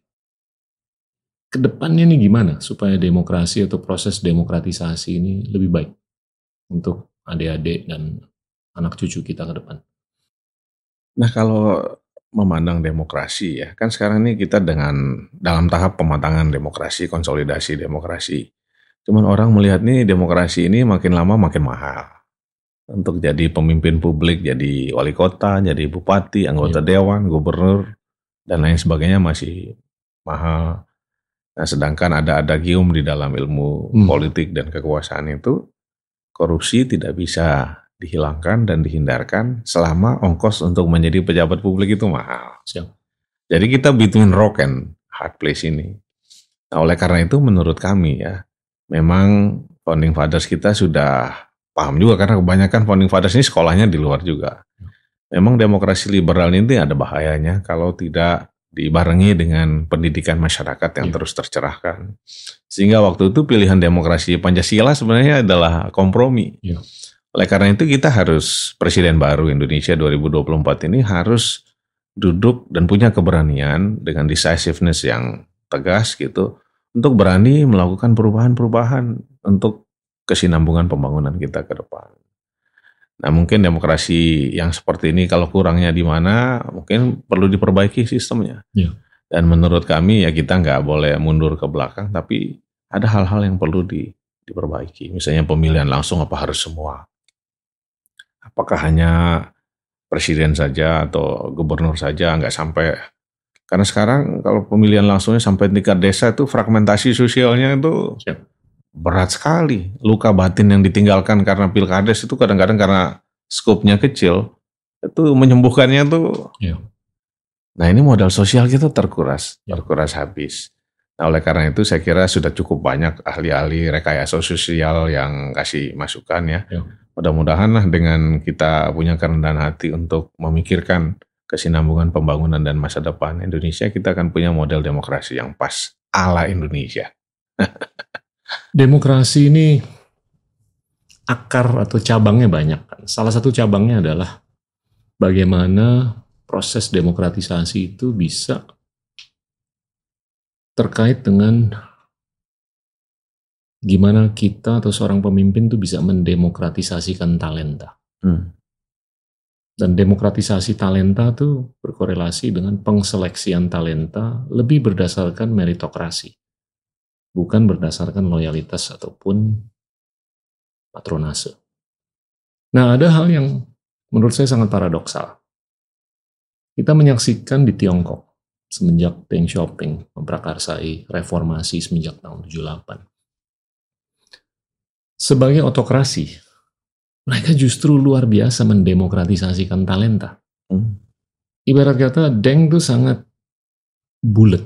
Ke depannya nih gimana supaya demokrasi atau proses demokratisasi ini lebih baik untuk adik-adik dan anak cucu kita ke depan? Nah kalau memandang demokrasi ya, kan sekarang ini kita dengan dalam tahap pematangan demokrasi, konsolidasi demokrasi. Cuman orang melihat nih demokrasi ini makin lama makin mahal. Untuk jadi pemimpin publik, jadi wali kota, jadi bupati, anggota dewan, gubernur, dan lain sebagainya masih mahal. Nah sedangkan ada adagium di dalam ilmu Hmm. politik dan kekuasaan itu, korupsi tidak bisa dihilangkan dan dihindarkan selama ongkos untuk menjadi pejabat publik itu mahal. Siap. Jadi kita between rock and hard place ini. Nah, oleh karena itu menurut kami ya, memang founding fathers kita sudah paham juga karena kebanyakan founding fathers ini sekolahnya di luar juga. Memang demokrasi liberal ini ada bahayanya kalau tidak dibarengi dengan pendidikan masyarakat yang Iya. terus tercerahkan. Sehingga waktu itu pilihan demokrasi Pancasila sebenarnya adalah kompromi. Iya. Oleh karena itu kita harus presiden baru Indonesia 2024 ini harus duduk dan punya keberanian dengan decisiveness yang tegas gitu untuk berani melakukan perubahan-perubahan untuk kesinambungan pembangunan kita ke depan. Nah mungkin demokrasi yang seperti ini kalau kurangnya di mana mungkin perlu diperbaiki sistemnya. Iya. Dan menurut kami ya kita nggak boleh mundur ke belakang tapi ada hal-hal yang perlu di, diperbaiki. Misalnya pemilihan langsung apa harus semua? Apakah hanya presiden saja atau gubernur saja nggak sampai karena sekarang kalau pemilihan langsungnya sampai tingkat desa itu fragmentasi sosialnya itu Siap. Berat sekali. Luka batin yang ditinggalkan karena pilkades itu kadang-kadang karena skopnya kecil itu menyembuhkannya tuh. Iya. Nah ini modal sosial kita terkuras, Ya. terkuras habis. Nah, oleh karena itu saya kira sudah cukup banyak ahli-ahli rekayasa sosial yang kasih masukan ya. Ya. Mudah-mudahan lah dengan kita punya kerendahan hati untuk memikirkan kesinambungan pembangunan dan masa depan Indonesia, kita akan punya model demokrasi yang pas ala Indonesia. Demokrasi ini akar atau cabangnya banyak kan. Salah satu cabangnya adalah bagaimana proses demokratisasi itu bisa terkait dengan gimana kita atau seorang pemimpin tuh bisa mendemokratisasikan talenta. Hmm. Dan demokratisasi talenta tuh berkorelasi dengan pengseleksian talenta lebih berdasarkan meritokrasi. Bukan berdasarkan loyalitas ataupun patronase. Nah, ada hal yang menurut saya sangat paradoksal. Kita menyaksikan di Tiongkok semenjak Deng Xiaoping memprakarsai reformasi semenjak tahun 78. Sebagai otokrasi, mereka justru luar biasa mendemokratisasikan talenta. Hmm. Ibarat kata Deng tuh sangat bulat.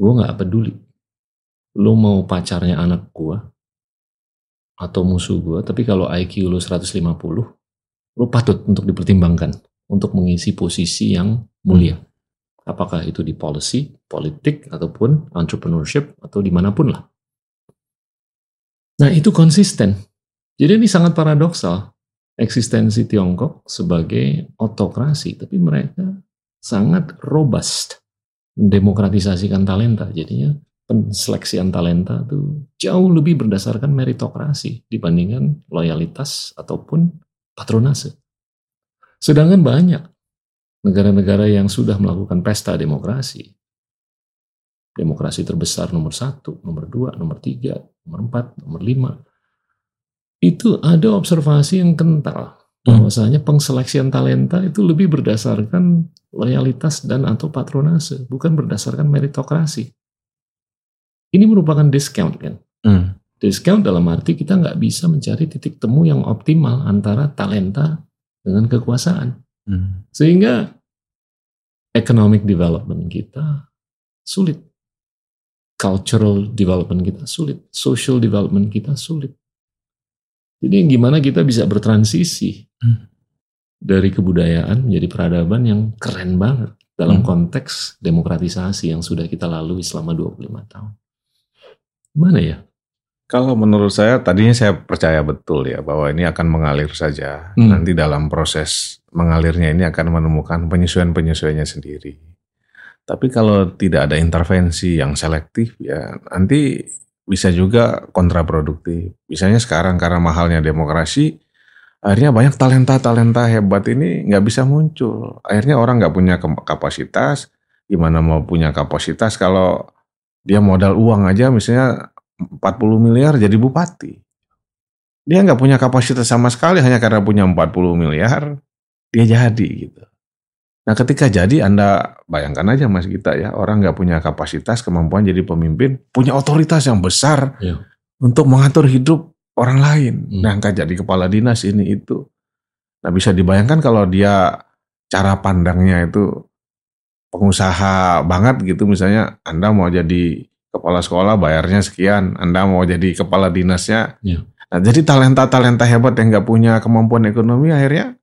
Gue nggak peduli. Lo mau pacarnya anak gue atau musuh gue, tapi kalau IQ lo 150, lo patut untuk dipertimbangkan untuk mengisi posisi yang mulia. Apakah itu di policy, politik, ataupun entrepreneurship, atau di mana pun lah. Nah itu konsisten. Jadi ini sangat paradoksal eksistensi Tiongkok sebagai otokrasi, tapi mereka sangat robust mendemokratisasikan talenta. Jadinya penseleksian talenta itu jauh lebih berdasarkan meritokrasi dibandingkan loyalitas ataupun patronase. Sedangkan banyak negara-negara yang sudah melakukan pesta demokrasi, demokrasi terbesar nomor satu, nomor dua, nomor tiga, nomor empat, nomor lima, itu ada observasi yang kental bahwasanya pengseleksian talenta itu lebih berdasarkan loyalitas dan atau patronase, bukan berdasarkan meritokrasi. Ini merupakan discount kan? Hmm. Discount dalam arti kita nggak bisa mencari titik temu yang optimal antara talenta dengan kekuasaan. Hmm. Sehingga economic development kita sulit. Cultural development kita sulit. Social development kita sulit. Jadi gimana kita bisa bertransisi Hmm. dari kebudayaan menjadi peradaban yang keren banget dalam Hmm. konteks demokratisasi yang sudah kita lalui selama 25 tahun. Gimana ya? Kalau menurut saya, tadinya saya percaya betul ya bahwa ini akan mengalir saja. Hmm. Nanti dalam proses mengalirnya ini akan menemukan penyesuaian-penyesuaiannya sendiri. Tapi kalau tidak ada intervensi yang selektif ya nanti bisa juga kontraproduktif. Misalnya sekarang karena mahalnya demokrasi, akhirnya banyak talenta-talenta hebat ini nggak bisa muncul. Akhirnya orang nggak punya kapasitas. Gimana mau punya kapasitas kalau dia modal uang aja misalnya 40 miliar jadi bupati. Dia nggak punya kapasitas sama sekali hanya karena punya 40 miliar, dia jadi gitu. Nah ketika jadi Anda bayangkan aja Mas Gita ya, orang nggak punya kapasitas, kemampuan jadi pemimpin, punya otoritas yang besar Iya. untuk mengatur hidup orang lain. Hmm. Nah angkat jadi kepala dinas ini itu. Nah bisa dibayangkan kalau dia cara pandangnya itu pengusaha banget gitu misalnya Anda mau jadi kepala sekolah bayarnya sekian, Anda mau jadi kepala dinasnya. Iya. Nah, jadi talenta-talenta hebat yang nggak punya kemampuan ekonomi akhirnya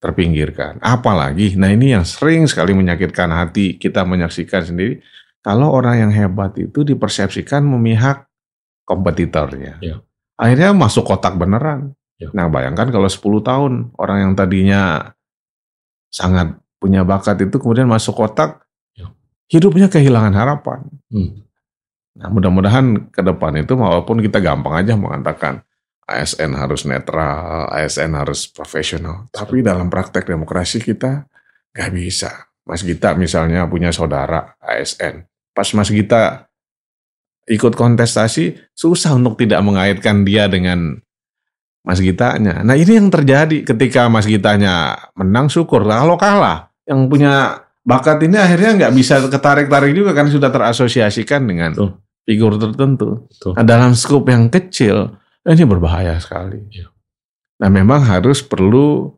terpinggirkan. Apalagi, nah ini yang sering sekali menyakitkan hati kita menyaksikan sendiri. Kalau orang yang hebat itu dipersepsikan memihak kompetitornya. Iya. Akhirnya masuk kotak beneran. Iya. Nah bayangkan kalau 10 tahun orang yang tadinya sangat punya bakat itu kemudian masuk kotak, Iya. hidupnya kehilangan harapan. Hmm. Nah mudah-mudahan ke depan itu walaupun kita gampang aja mengatakan ASN harus netral, ASN harus profesional. Tapi dalam praktek demokrasi kita nggak bisa. Mas Gita misalnya punya saudara ASN. Pas Mas Gita ikut kontestasi, susah untuk tidak mengaitkan dia dengan Mas Gitanya. Nah ini yang terjadi ketika Mas Gitanya menang syukur. Kalau kalah, yang punya bakat ini akhirnya nggak bisa ketarik-tarik juga karena sudah terasosiasikan dengan Betul. figur tertentu. Betul. Nah, dalam skop yang kecil, ini berbahaya sekali. Iya. Nah memang harus perlu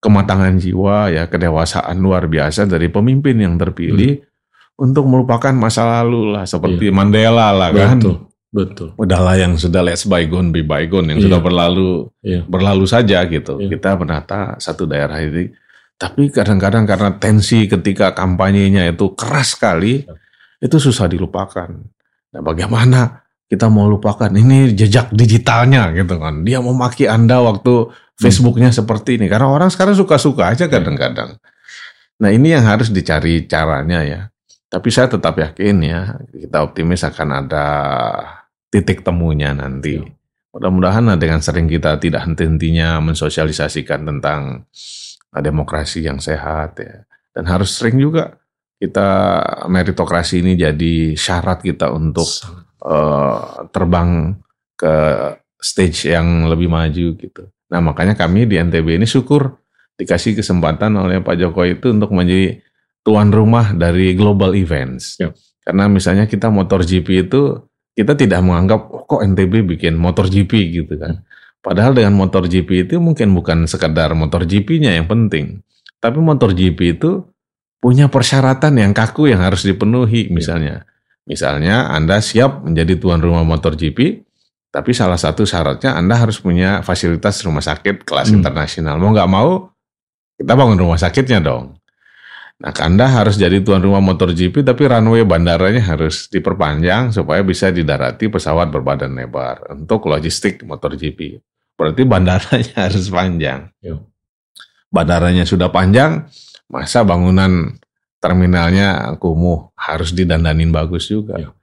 kematangan jiwa ya kedewasaan luar biasa dari pemimpin yang terpilih untuk melupakan masa lalu lah seperti iya. Mandela lah kan. Betul. Betul. Udahlah yang sudah let's bygone be bygone yang iya. sudah berlalu iya. berlalu saja gitu. Iya. Kita menata satu daerah ini tapi kadang-kadang karena tensi ketika kampanyenya itu keras sekali iya. itu susah dilupakan. Nah, bagaimana kita mau lupakan ini jejak digitalnya gitu kan. Dia mau maki Anda waktu Facebooknya hmm. seperti ini karena orang sekarang suka-suka aja kadang-kadang. Nah, ini yang harus dicari caranya ya. Tapi saya tetap yakin ya, kita optimis akan ada titik temunya nanti. Ya. Mudah-mudahan dengan sering kita tidak henti-hentinya mensosialisasikan tentang uh, demokrasi yang sehat ya. Dan harus sering juga kita meritokrasi ini jadi syarat kita untuk uh, terbang ke stage yang lebih maju gitu. Nah makanya kami di NTB ini syukur dikasih kesempatan oleh Pak Jokowi itu untuk menjadi tuan rumah dari global events. Ya. Karena misalnya kita motor GP itu kita tidak menganggap oh, kok NTB bikin motor GP gitu kan. Padahal dengan motor GP itu mungkin bukan sekadar motor GP-nya yang penting, tapi motor GP itu punya persyaratan yang kaku yang harus dipenuhi misalnya. Misalnya Anda siap menjadi tuan rumah motor GP, tapi salah satu syaratnya Anda harus punya fasilitas rumah sakit kelas hmm. internasional. Mau nggak mau, kita bangun rumah sakitnya dong. Nah, Anda harus jadi tuan rumah MotoGP tapi runway bandaranya harus diperpanjang supaya bisa didarati pesawat berbadan lebar untuk logistik MotoGP. Berarti bandaranya harus panjang. Yo. Bandaranya sudah panjang, masa bangunan terminalnya kumuh harus didandanin bagus juga. Yo.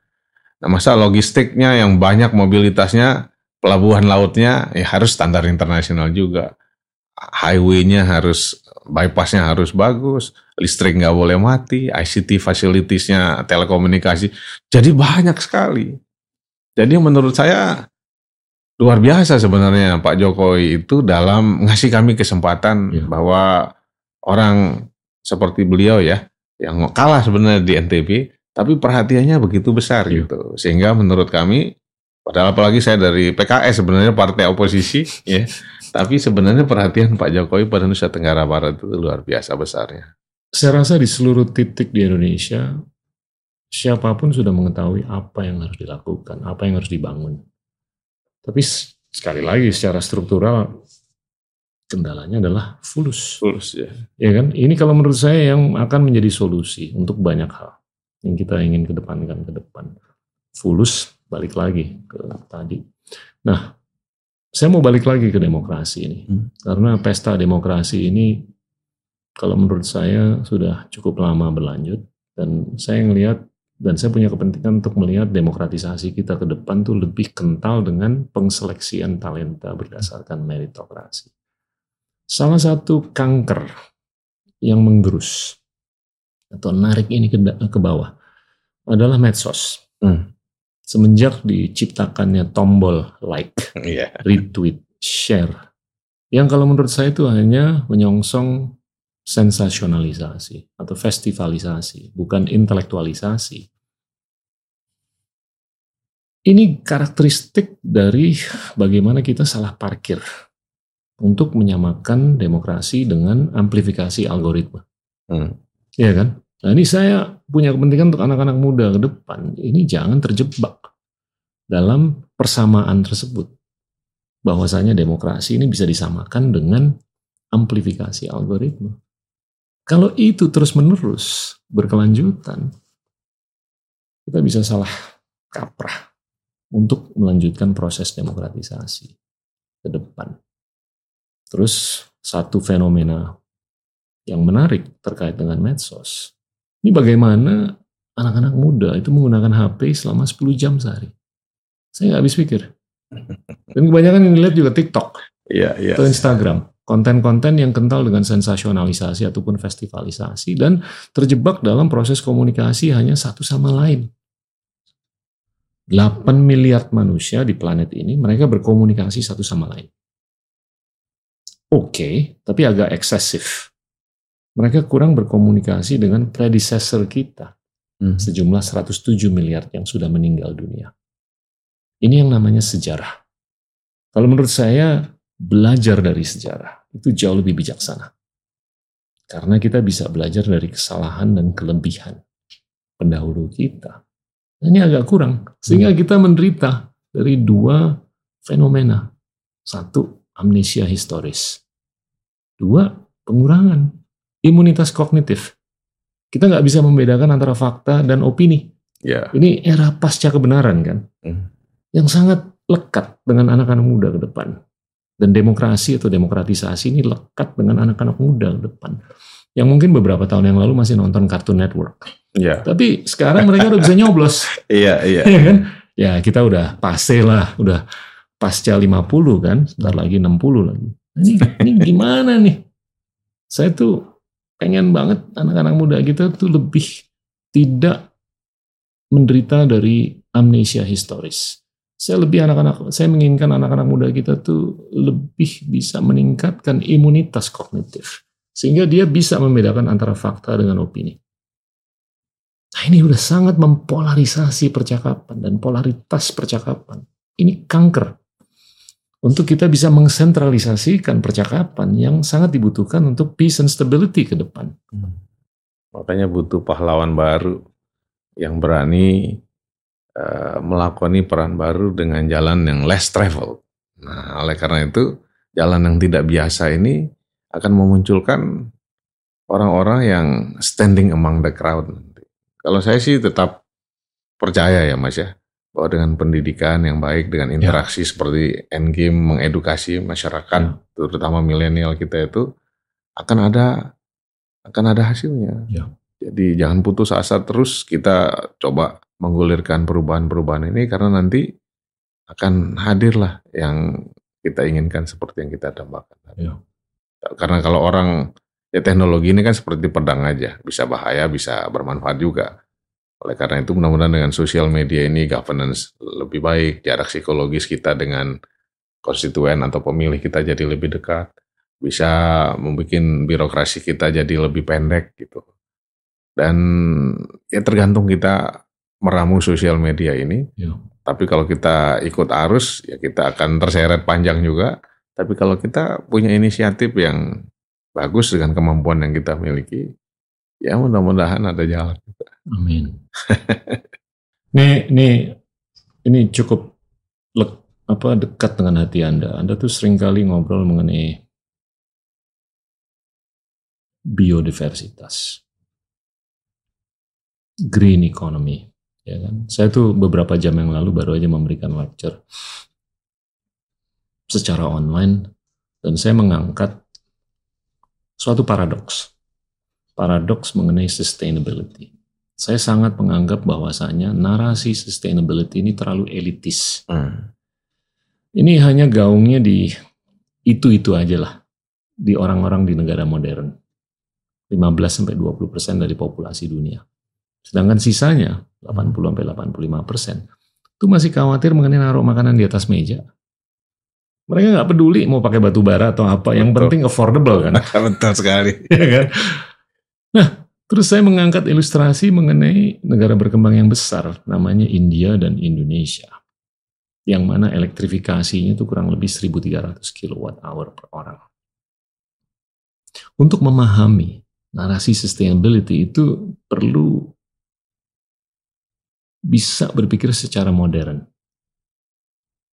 Nah, masa logistiknya yang banyak mobilitasnya, pelabuhan lautnya ya harus standar internasional juga. Highway-nya harus bypassnya harus bagus, listrik nggak boleh mati, ICT fasilitiesnya telekomunikasi, jadi banyak sekali. Jadi menurut saya luar biasa sebenarnya Pak Jokowi itu dalam ngasih kami kesempatan ya. bahwa orang seperti beliau ya yang kalah sebenarnya di NTB, tapi perhatiannya begitu besar ya. gitu, sehingga menurut kami Padahal apalagi saya dari PKS sebenarnya partai oposisi ya. Tapi sebenarnya perhatian Pak Jokowi pada Nusa Tenggara Barat itu luar biasa besarnya. Saya rasa di seluruh titik di Indonesia siapa pun sudah mengetahui apa yang harus dilakukan, apa yang harus dibangun. Tapi sekali lagi secara struktural kendalanya adalah fulus. Fulus ya. Ya kan? Ini kalau menurut saya yang akan menjadi solusi untuk banyak hal yang kita ingin kedepankan ke depan. Fulus balik lagi ke tadi. Nah, saya mau balik lagi ke demokrasi ini. Hmm. Karena pesta demokrasi ini kalau menurut saya sudah cukup lama berlanjut dan saya ngelihat dan saya punya kepentingan untuk melihat demokratisasi kita ke depan tuh lebih kental dengan pengseleksian talenta berdasarkan meritokrasi. Salah satu kanker yang menggerus atau narik ini ke, ke bawah adalah medsos. Hmm semenjak diciptakannya tombol like, yeah. retweet, share, yang kalau menurut saya itu hanya menyongsong sensasionalisasi atau festivalisasi, bukan intelektualisasi. Ini karakteristik dari bagaimana kita salah parkir untuk menyamakan demokrasi dengan amplifikasi algoritma. Hmm. Iya kan? Nah ini saya punya kepentingan untuk anak-anak muda ke depan. Ini jangan terjebak dalam persamaan tersebut. Bahwasanya demokrasi ini bisa disamakan dengan amplifikasi algoritma. Kalau itu terus-menerus berkelanjutan, kita bisa salah kaprah untuk melanjutkan proses demokratisasi ke depan. Terus satu fenomena yang menarik terkait dengan medsos ini bagaimana anak-anak muda itu menggunakan HP selama 10 jam sehari. Saya nggak habis pikir. Dan kebanyakan yang dilihat juga TikTok yeah, yeah. atau Instagram. Konten-konten yang kental dengan sensasionalisasi ataupun festivalisasi dan terjebak dalam proses komunikasi hanya satu sama lain. 8 miliar manusia di planet ini mereka berkomunikasi satu sama lain. Oke, okay, tapi agak eksesif mereka kurang berkomunikasi dengan predecessor kita. Hmm. Sejumlah 107 miliar yang sudah meninggal dunia. Ini yang namanya sejarah. Kalau menurut saya, belajar dari sejarah itu jauh lebih bijaksana. Karena kita bisa belajar dari kesalahan dan kelebihan. pendahulu kita. Ini agak kurang. Sehingga kita menderita dari dua fenomena. Satu, amnesia historis. Dua, pengurangan imunitas kognitif. Kita nggak bisa membedakan antara fakta dan opini. Ya. Ini era pasca kebenaran kan, Hmm. yang sangat lekat dengan anak-anak muda ke depan. Dan demokrasi atau demokratisasi ini lekat dengan anak-anak muda ke depan. Yang mungkin beberapa tahun yang lalu masih nonton Cartoon Network. Ya. Tapi sekarang mereka udah bisa nyoblos. Iya, iya. ya kan? Ya kita udah pasti lah, udah pasca 50 kan, sebentar lagi 60 lagi. Nah, Ini, ini gimana nih? Saya tuh pengen banget anak-anak muda kita tuh lebih tidak menderita dari amnesia historis. Saya lebih anak-anak, saya menginginkan anak-anak muda kita tuh lebih bisa meningkatkan imunitas kognitif. Sehingga dia bisa membedakan antara fakta dengan opini. Nah ini udah sangat mempolarisasi percakapan dan polaritas percakapan. Ini kanker. Untuk kita bisa mengsentralisasikan percakapan yang sangat dibutuhkan untuk peace and stability ke depan. Makanya butuh pahlawan baru yang berani eh, melakoni peran baru dengan jalan yang less travel. Nah, oleh karena itu jalan yang tidak biasa ini akan memunculkan orang-orang yang standing among the crowd. Kalau saya sih tetap percaya ya Mas ya, bahwa dengan pendidikan yang baik, dengan interaksi seperti Endgame mengedukasi masyarakat, terutama milenial kita itu akan ada akan ada hasilnya. Ya. Jadi jangan putus asa terus kita coba menggulirkan perubahan-perubahan ini karena nanti akan hadirlah yang kita inginkan seperti yang kita dambakan. Ya. Karena kalau orang ya teknologi ini kan seperti pedang aja, bisa bahaya, bisa bermanfaat juga. Oleh karena itu mudah-mudahan dengan sosial media ini governance lebih baik, jarak psikologis kita dengan konstituen atau pemilih kita jadi lebih dekat, bisa membuat birokrasi kita jadi lebih pendek gitu. Dan ya tergantung kita meramu sosial media ini. Ya. Tapi kalau kita ikut arus ya kita akan terseret panjang juga. Tapi kalau kita punya inisiatif yang bagus dengan kemampuan yang kita miliki, ya mudah-mudahan ada jalan. Amin. Nih, nih, ini cukup lek- apa dekat dengan hati Anda. Anda tuh sering kali ngobrol mengenai biodiversitas, green economy, ya kan? Saya tuh beberapa jam yang lalu baru aja memberikan lecture secara online dan saya mengangkat suatu paradoks, paradoks mengenai sustainability. Saya sangat menganggap bahwasanya narasi sustainability ini terlalu elitis. Hmm. Ini hanya gaungnya di itu-itu aja lah di orang-orang di negara modern. 15-20% dari populasi dunia. Sedangkan sisanya 80-85% itu masih khawatir mengenai naruh makanan di atas meja. Mereka nggak peduli mau pakai batu bara atau apa, yang Betul. penting affordable kan. Betul sekali. ya kan? Nah, terus saya mengangkat ilustrasi mengenai negara berkembang yang besar, namanya India dan Indonesia. Yang mana elektrifikasinya itu kurang lebih 1300 kilowatt hour per orang. Untuk memahami narasi sustainability itu perlu bisa berpikir secara modern.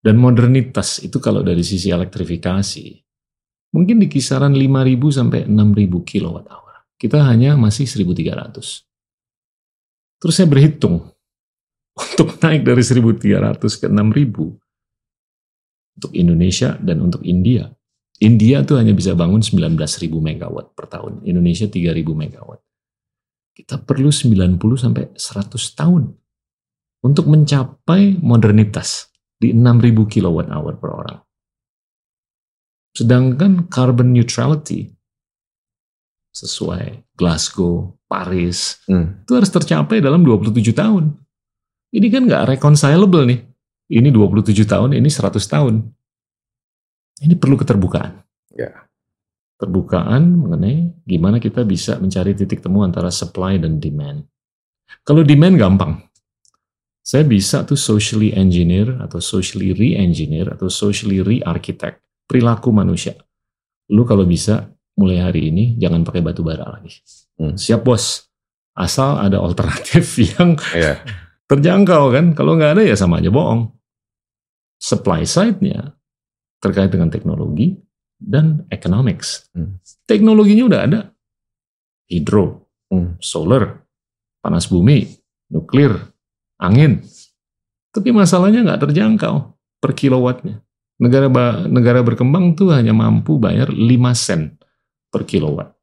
Dan modernitas itu kalau dari sisi elektrifikasi, mungkin di kisaran 5.000 sampai 6.000 kilowatt hour. Kita hanya masih 1.300. Terus saya berhitung, untuk naik dari 1.300 ke 6.000, untuk Indonesia dan untuk India. India tuh hanya bisa bangun 19.000 megawatt per tahun, Indonesia 3.000 megawatt. Kita perlu 90 sampai 100 tahun untuk mencapai modernitas di 6.000 kilowatt hour per orang. Sedangkan carbon neutrality sesuai Glasgow, Paris, Hmm. itu harus tercapai dalam 27 tahun. Ini kan nggak reconcilable nih. Ini 27 tahun, ini 100 tahun. Ini perlu keterbukaan. Ya. Terbukaan mengenai gimana kita bisa mencari titik temu antara supply dan demand. Kalau demand gampang. Saya bisa tuh socially engineer atau socially re-engineer atau socially re-architect perilaku manusia. Lu kalau bisa mulai hari ini jangan pakai batu bara lagi. Hmm. Siap bos. Asal ada alternatif yang Iya. terjangkau kan. Kalau nggak ada ya sama aja bohong. Supply side-nya terkait dengan teknologi dan economics. Hmm. Teknologinya udah ada. Hidro, Hmm. solar, panas bumi, nuklir, angin. Tapi masalahnya nggak terjangkau per kilowattnya. Negara negara berkembang tuh hanya mampu bayar 5 sen per kilowatt.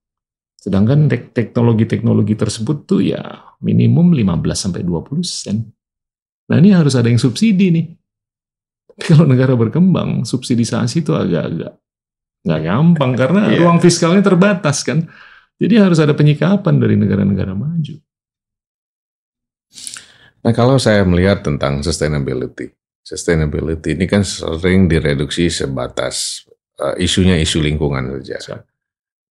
Sedangkan tek- teknologi-teknologi tersebut tuh ya minimum 15 sampai 20 sen. Nah ini harus ada yang subsidi nih. Tapi kalau negara berkembang, subsidisasi itu agak-agak nggak gampang karena Iya. ruang fiskalnya terbatas kan. Jadi harus ada penyikapan dari negara-negara maju. Nah kalau saya melihat tentang sustainability, sustainability ini kan sering direduksi sebatas uh, isunya isu lingkungan saja.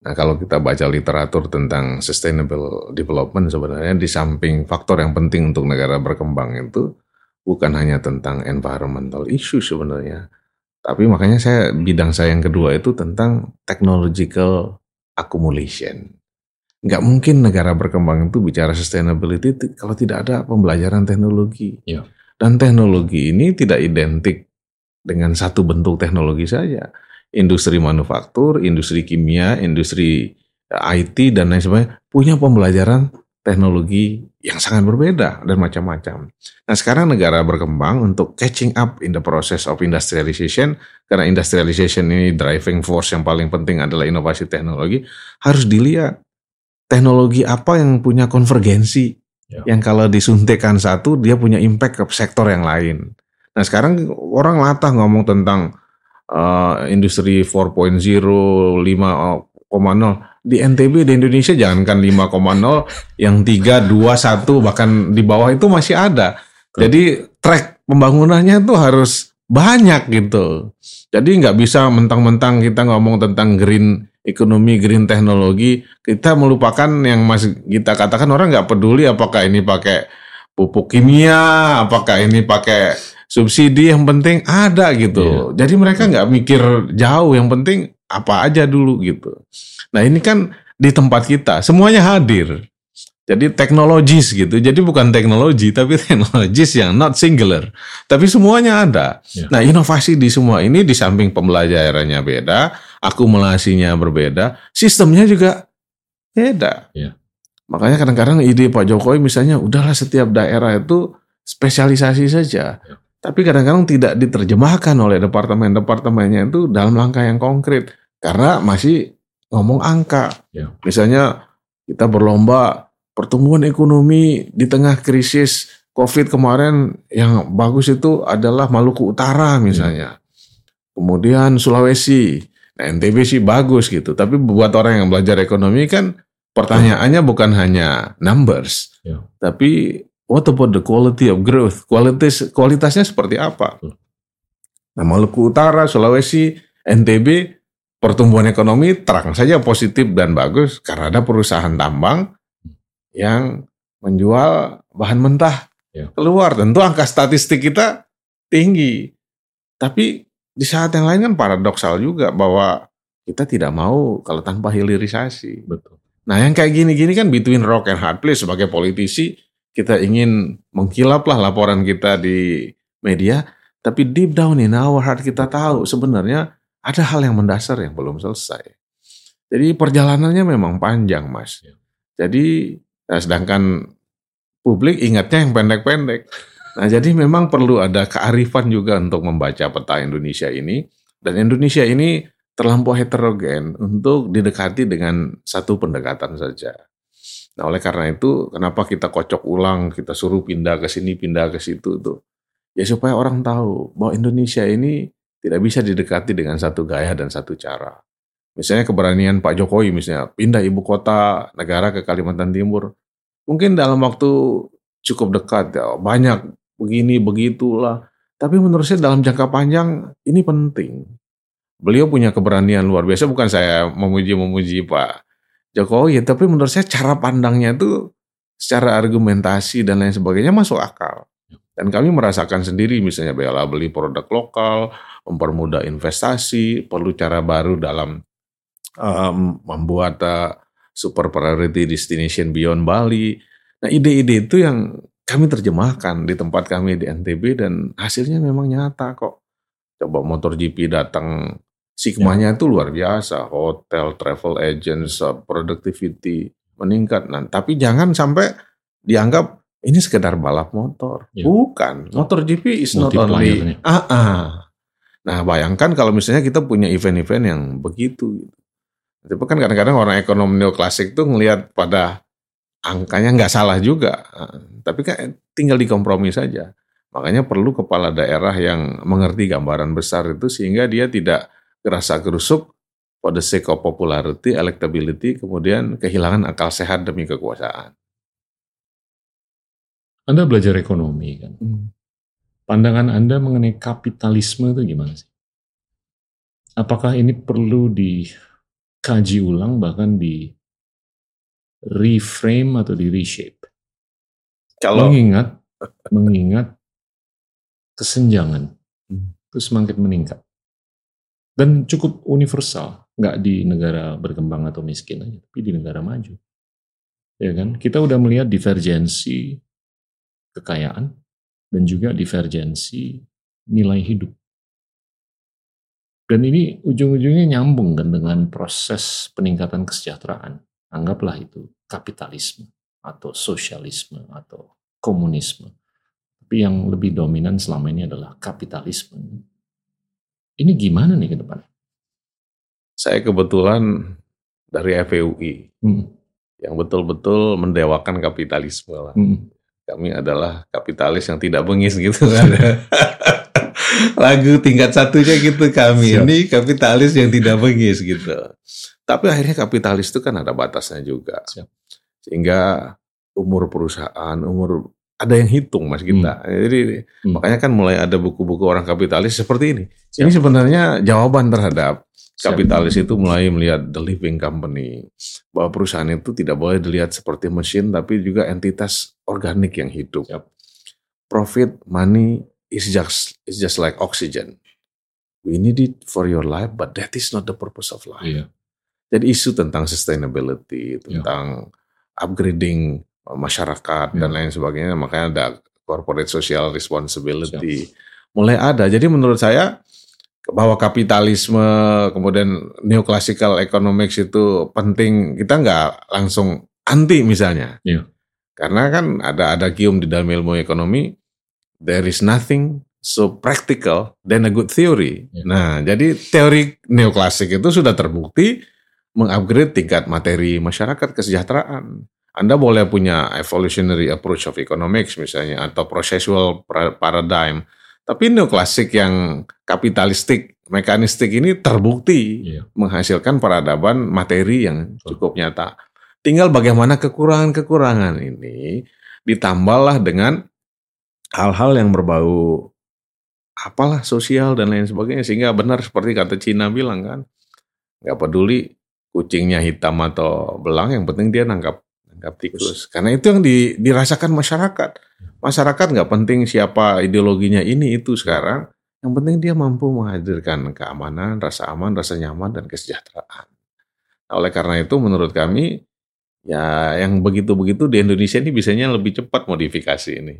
Nah kalau kita baca literatur tentang sustainable development sebenarnya di samping faktor yang penting untuk negara berkembang itu bukan hanya tentang environmental issue sebenarnya, tapi makanya saya bidang saya yang kedua itu tentang technological accumulation. Nggak mungkin negara berkembang itu bicara sustainability kalau tidak ada pembelajaran teknologi. Iya. Dan teknologi ini tidak identik dengan satu bentuk teknologi saja. Industri manufaktur, industri kimia, industri eh, IT dan lain sebagainya punya pembelajaran teknologi yang sangat berbeda dan macam-macam. Nah sekarang negara berkembang untuk catching up in the process of industrialization karena industrialization ini driving force yang paling penting adalah inovasi teknologi harus dilihat teknologi apa yang punya konvergensi Ya. yang kalau disuntikkan satu dia punya impact ke sektor yang lain. Nah sekarang orang latah ngomong tentang uh, industri 4.0, 5.0 di NTB di Indonesia jangankan 5.0 yang 3, 2, 1 bahkan di bawah itu masih ada. Jadi track pembangunannya tuh harus banyak gitu. Jadi nggak bisa mentang-mentang kita ngomong tentang green ekonomi, green teknologi, kita melupakan yang masih kita katakan orang nggak peduli apakah ini pakai pupuk kimia, apakah ini pakai subsidi, yang penting ada gitu. Jadi mereka nggak mikir jauh, yang penting apa aja dulu gitu. Nah ini kan di tempat kita semuanya hadir. Jadi teknologis gitu. Jadi bukan teknologi tapi teknologis yang not singular. Tapi semuanya ada. Ya. Nah inovasi di semua ini di samping pembelajarannya beda, akumulasinya berbeda, sistemnya juga beda. Ya. Makanya kadang-kadang ide Pak Jokowi misalnya udahlah setiap daerah itu spesialisasi saja. Ya. Tapi kadang-kadang tidak diterjemahkan oleh departemen-departemennya itu dalam langkah yang konkret. Karena masih ngomong angka. Ya. Misalnya kita berlomba pertumbuhan ekonomi di tengah krisis COVID kemarin yang bagus itu adalah Maluku Utara misalnya. Kemudian Sulawesi. NTB sih bagus gitu. Tapi buat orang yang belajar ekonomi kan pertanyaannya bukan hanya numbers. Ya. Tapi what about the quality of growth? Kualitas kualitasnya seperti apa? Nah, Maluku Utara, Sulawesi, NTB pertumbuhan ekonomi terang saja positif dan bagus karena ada perusahaan tambang yang menjual bahan mentah Ya. keluar. Tentu angka statistik kita tinggi. Tapi di saat yang lain kan paradoksal juga bahwa kita tidak mau kalau tanpa hilirisasi. Betul. Nah yang kayak gini-gini kan between rock and hard place sebagai politisi kita ingin mengkilap lah laporan kita di media. Tapi deep down in our heart kita tahu sebenarnya ada hal yang mendasar yang belum selesai. Jadi perjalanannya memang panjang mas. Ya. Jadi nah, sedangkan publik ingatnya yang pendek-pendek. Nah jadi memang perlu ada kearifan juga untuk membaca peta Indonesia ini. Dan Indonesia ini terlampau heterogen untuk didekati dengan satu pendekatan saja. Nah oleh karena itu kenapa kita kocok ulang, kita suruh pindah ke sini, pindah ke situ tuh. Ya supaya orang tahu bahwa Indonesia ini tidak bisa didekati dengan satu gaya dan satu cara. Misalnya keberanian Pak Jokowi misalnya pindah ibu kota negara ke Kalimantan Timur. Mungkin dalam waktu cukup dekat ya banyak begini begitulah. Tapi menurut saya dalam jangka panjang ini penting. Beliau punya keberanian luar biasa. Bukan saya memuji-memuji Pak Jokowi, tapi menurut saya cara pandangnya itu secara argumentasi dan lain sebagainya masuk akal. Dan kami merasakan sendiri misalnya bela beli produk lokal, mempermudah investasi, perlu cara baru dalam um, membuat uh, super priority destination beyond Bali. Nah ide-ide itu yang kami terjemahkan di tempat kami di NTB dan hasilnya memang nyata kok. Coba motor GP datang, sigmanya ya. itu luar biasa. Hotel, travel agents, productivity meningkat. Nah, tapi jangan sampai dianggap ini sekedar balap motor. Ya. Bukan. Motor GP is not only. Ah, ah. Nah, bayangkan kalau misalnya kita punya event-event yang begitu. Tapi kan kadang-kadang orang ekonomi neoklasik tuh ngelihat pada angkanya nggak salah juga, tapi kan tinggal dikompromi saja. Makanya perlu kepala daerah yang mengerti gambaran besar itu sehingga dia tidak gerasa gerusuk pada sake of popularity, electability, kemudian kehilangan akal sehat demi kekuasaan. Anda belajar ekonomi kan? Hmm. Pandangan Anda mengenai kapitalisme itu gimana sih? Apakah ini perlu dikaji ulang bahkan di reframe atau di reshape. Kalau mengingat mengingat kesenjangan hmm. itu semakin meningkat dan cukup universal, nggak di negara berkembang atau miskin aja, tapi di negara maju. Ya kan? Kita udah melihat divergensi kekayaan dan juga divergensi nilai hidup. Dan ini ujung-ujungnya nyambung kan dengan proses peningkatan kesejahteraan Anggaplah itu kapitalisme atau sosialisme atau komunisme. Tapi yang lebih dominan selama ini adalah kapitalisme. Ini gimana nih ke depan? Saya kebetulan dari FUI hmm. yang betul-betul mendewakan kapitalisme lah. Hmm. Kami adalah kapitalis yang tidak bengis gitu kan. Lagu tingkat satunya gitu kami. Siap. Ini kapitalis yang tidak bengis gitu. Tapi akhirnya kapitalis itu kan ada batasnya juga. Siap. Sehingga umur perusahaan, umur ada yang hitung Mas kita. Hmm. Jadi hmm. makanya kan mulai ada buku-buku orang kapitalis seperti ini. Siap. Ini sebenarnya jawaban terhadap Siap. kapitalis itu mulai melihat the living company bahwa perusahaan itu tidak boleh dilihat seperti mesin tapi juga entitas organik yang hidup. Siap. Profit, money is just is just like oxygen. We need it for your life, but that is not the purpose of life. Iya. Jadi isu tentang sustainability, ya. tentang ya. upgrading masyarakat ya. dan lain sebagainya, makanya ada corporate social responsibility. Siap. Mulai ada. Jadi menurut saya bahwa kapitalisme kemudian neoclassical economics itu penting, kita nggak langsung anti misalnya. Ya. Karena kan ada ada gium di dalam ilmu ekonomi, there is nothing so practical than a good theory. Ya. Nah, jadi teori neoklasik itu sudah terbukti mengupgrade tingkat materi masyarakat kesejahteraan. Anda boleh punya evolutionary approach of economics misalnya atau processual paradigm, tapi neoklasik yang kapitalistik, mekanistik ini terbukti yeah. menghasilkan peradaban materi yang cukup nyata. Tinggal bagaimana kekurangan-kekurangan ini ditambahlah dengan hal-hal yang berbau apalah sosial dan lain sebagainya sehingga benar seperti kata Cina bilang kan nggak peduli kucingnya hitam atau belang, yang penting dia nangkap nangkap tikus. Karena itu yang di, dirasakan masyarakat. Masyarakat nggak penting siapa ideologinya ini itu sekarang. Yang penting dia mampu menghadirkan keamanan, rasa aman, rasa nyaman, dan kesejahteraan. Nah, oleh karena itu menurut kami ya yang begitu-begitu di Indonesia ini bisanya lebih cepat modifikasi ini.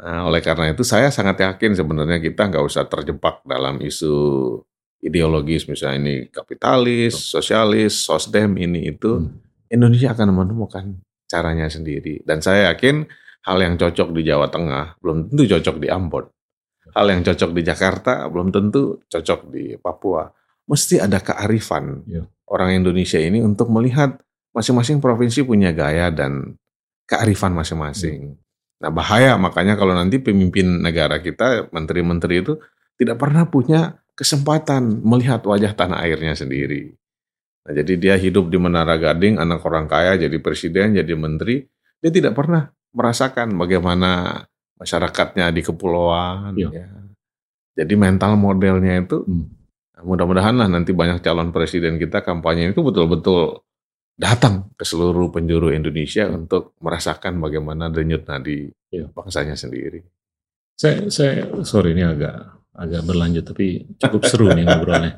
Nah, oleh karena itu saya sangat yakin sebenarnya kita nggak usah terjebak dalam isu ideologis misalnya ini kapitalis, sosialis, sosdem ini itu hmm. Indonesia akan menemukan caranya sendiri dan saya yakin hal yang cocok di Jawa Tengah belum tentu cocok di Ambon. Hal yang cocok di Jakarta belum tentu cocok di Papua. Mesti ada kearifan ya. orang Indonesia ini untuk melihat masing-masing provinsi punya gaya dan kearifan masing-masing. Ya. Nah bahaya makanya kalau nanti pemimpin negara kita, menteri-menteri itu tidak pernah punya kesempatan melihat wajah tanah airnya sendiri. Nah, jadi dia hidup di Menara Gading, anak orang kaya, jadi presiden, jadi menteri. Dia tidak pernah merasakan bagaimana masyarakatnya di kepulauan. Ya. Ya. Jadi mental modelnya itu, hmm. mudah-mudahan lah nanti banyak calon presiden kita kampanye itu betul-betul datang ke seluruh penjuru Indonesia untuk merasakan bagaimana denyut nadi ya. bangsanya sendiri. Saya, saya sorry ini agak agak berlanjut tapi cukup seru nih ngobrolnya.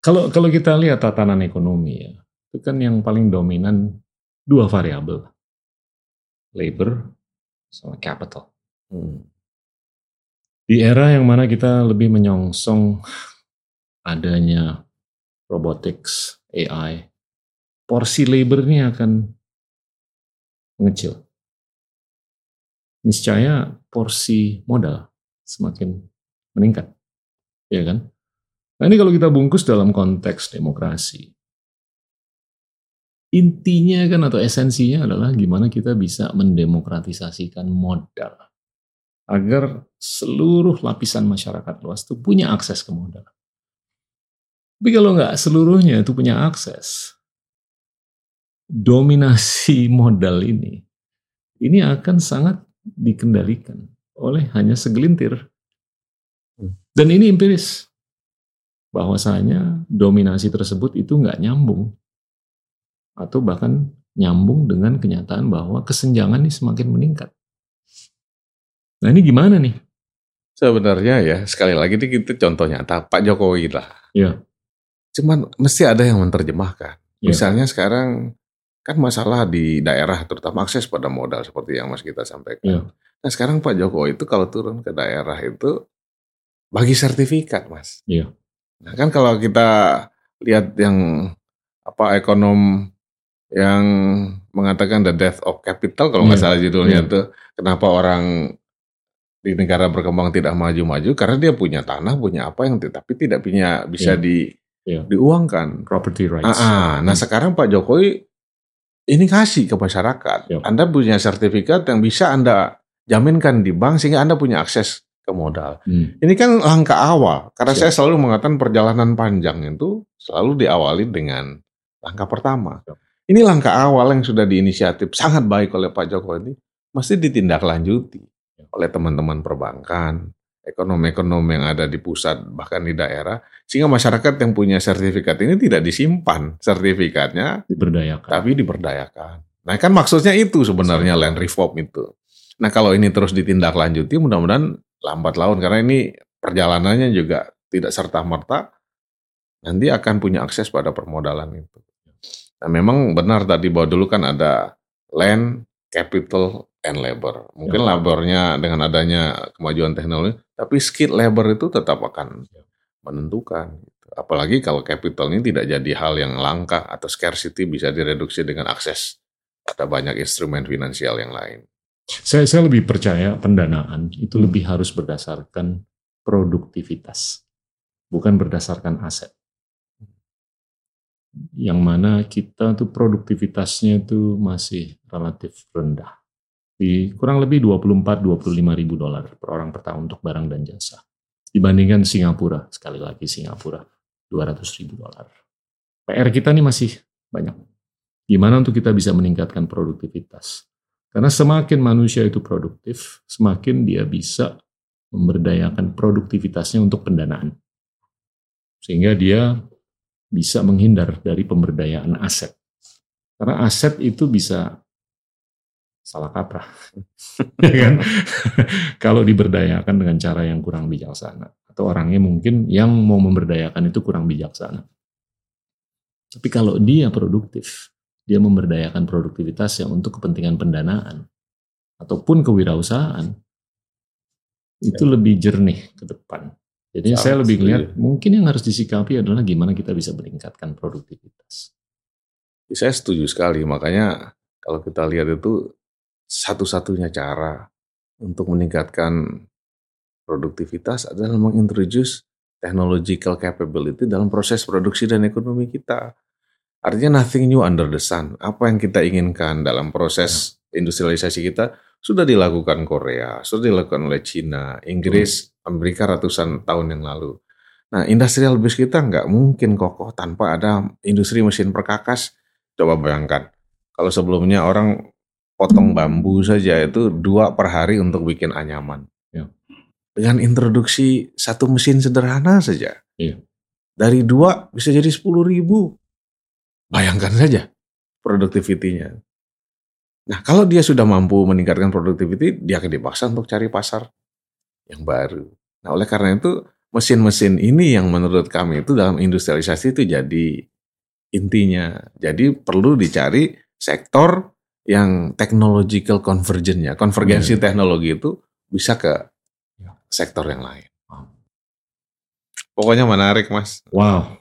Kalau kalau kita lihat tatanan ekonomi ya, itu kan yang paling dominan dua variabel. labor sama capital. Hmm. Di era yang mana kita lebih menyongsong adanya robotics, AI, porsi labor ini akan mengecil. Niscaya porsi modal semakin meningkat. Ya kan? Nah ini kalau kita bungkus dalam konteks demokrasi. Intinya kan atau esensinya adalah gimana kita bisa mendemokratisasikan modal agar seluruh lapisan masyarakat luas itu punya akses ke modal. Tapi kalau nggak seluruhnya itu punya akses, dominasi modal ini, ini akan sangat dikendalikan oleh hanya segelintir. Dan ini empiris. Bahwasanya dominasi tersebut itu nggak nyambung. Atau bahkan nyambung dengan kenyataan bahwa kesenjangan ini semakin meningkat. Nah ini gimana nih? Sebenarnya ya sekali lagi ini kita contoh nyata Pak Jokowi lah. Ya. Cuman mesti ada yang menerjemahkan. Ya. Misalnya sekarang kan masalah di daerah terutama akses pada modal seperti yang Mas kita sampaikan. Ya. Nah sekarang Pak Jokowi itu kalau turun ke daerah itu bagi sertifikat Mas. Iya. Nah kan kalau kita lihat yang apa ekonom yang mengatakan the death of capital kalau nggak ya. salah judulnya itu kenapa orang di negara berkembang tidak maju-maju karena dia punya tanah, punya apa yang tetapi tidak punya bisa yeah. di yeah. diuangkan. Property rights. Ah, ah. Nah sekarang Pak Jokowi ini kasih ke masyarakat. Yeah. Anda punya sertifikat yang bisa Anda jaminkan di bank sehingga Anda punya akses ke modal. Hmm. Ini kan langkah awal karena yeah. saya selalu mengatakan perjalanan panjang itu selalu diawali dengan langkah pertama. Ini langkah awal yang sudah diinisiatif sangat baik oleh Pak Jokowi ini mesti ditindaklanjuti oleh teman-teman perbankan, ekonom-ekonom yang ada di pusat bahkan di daerah sehingga masyarakat yang punya sertifikat ini tidak disimpan sertifikatnya diberdayakan tapi diberdayakan. Nah kan maksudnya itu sebenarnya land reform itu. Nah kalau ini terus ditindaklanjuti mudah-mudahan lambat laun karena ini perjalanannya juga tidak serta merta nanti akan punya akses pada permodalan itu. Nah memang benar tadi bahwa dulu kan ada land, capital, and labor. Mungkin ya. labornya dengan adanya kemajuan teknologi, tapi skill labor itu tetap akan ya. menentukan. Apalagi kalau capital ini tidak jadi hal yang langka atau scarcity bisa direduksi dengan akses pada banyak instrumen finansial yang lain. Saya, saya lebih percaya pendanaan itu lebih harus berdasarkan produktivitas, bukan berdasarkan aset. Yang mana kita tuh produktivitasnya itu masih relatif rendah di kurang lebih 24-25 ribu dolar per orang per tahun untuk barang dan jasa. Dibandingkan Singapura, sekali lagi Singapura, 200 ribu dolar. PR kita ini masih banyak. Gimana untuk kita bisa meningkatkan produktivitas? Karena semakin manusia itu produktif, semakin dia bisa memberdayakan produktivitasnya untuk pendanaan. Sehingga dia bisa menghindar dari pemberdayaan aset. Karena aset itu bisa salah kaprah. ya kan? Kalau diberdayakan dengan cara yang kurang bijaksana atau orangnya mungkin yang mau memberdayakan itu kurang bijaksana. Tapi kalau dia produktif, dia memberdayakan produktivitasnya untuk kepentingan pendanaan ataupun kewirausahaan, itu ya. lebih jernih ke depan. Jadi saya lebih lihat mungkin yang harus disikapi adalah gimana kita bisa meningkatkan produktivitas. Saya setuju sekali, makanya kalau kita lihat itu satu-satunya cara untuk meningkatkan produktivitas adalah mengintroduce technological capability dalam proses produksi dan ekonomi kita. Artinya nothing new under the sun. Apa yang kita inginkan dalam proses ya. industrialisasi kita sudah dilakukan Korea, sudah dilakukan oleh Cina, Inggris, Amerika ratusan tahun yang lalu. Nah, industrial base kita nggak mungkin kokoh tanpa ada industri mesin perkakas. Coba bayangkan, kalau sebelumnya orang potong bambu saja itu dua per hari untuk bikin anyaman. Ya. Dengan introduksi satu mesin sederhana saja. Ya. Dari dua bisa jadi sepuluh ribu. Bayangkan saja produktivitinya. Nah kalau dia sudah mampu meningkatkan produktiviti, dia akan dipaksa untuk cari pasar yang baru. Nah oleh karena itu mesin-mesin ini yang menurut kami itu dalam industrialisasi itu jadi intinya. Jadi perlu dicari sektor yang technological convergence-nya, konvergensi Iya. teknologi itu bisa ke sektor yang lain. Pokoknya menarik, Mas. Wow.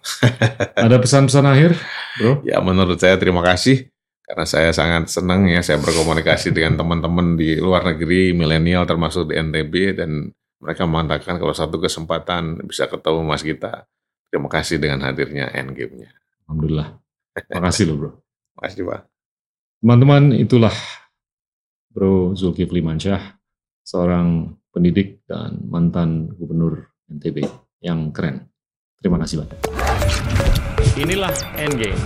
Ada pesan-pesan akhir, bro? Ya menurut saya terima kasih karena saya sangat senang ya saya berkomunikasi dengan teman-teman di luar negeri, milenial termasuk di NTB dan mereka mengatakan kalau satu kesempatan bisa ketemu Mas Gita. Terima kasih dengan hadirnya Endgame-nya. Alhamdulillah. Makasih loh, bro. Terima kasih, Pak. Teman-teman, itulah Bro Zulkifli Mansyah, seorang pendidik dan mantan gubernur NTB yang keren. Terima kasih banyak. Inilah Endgame.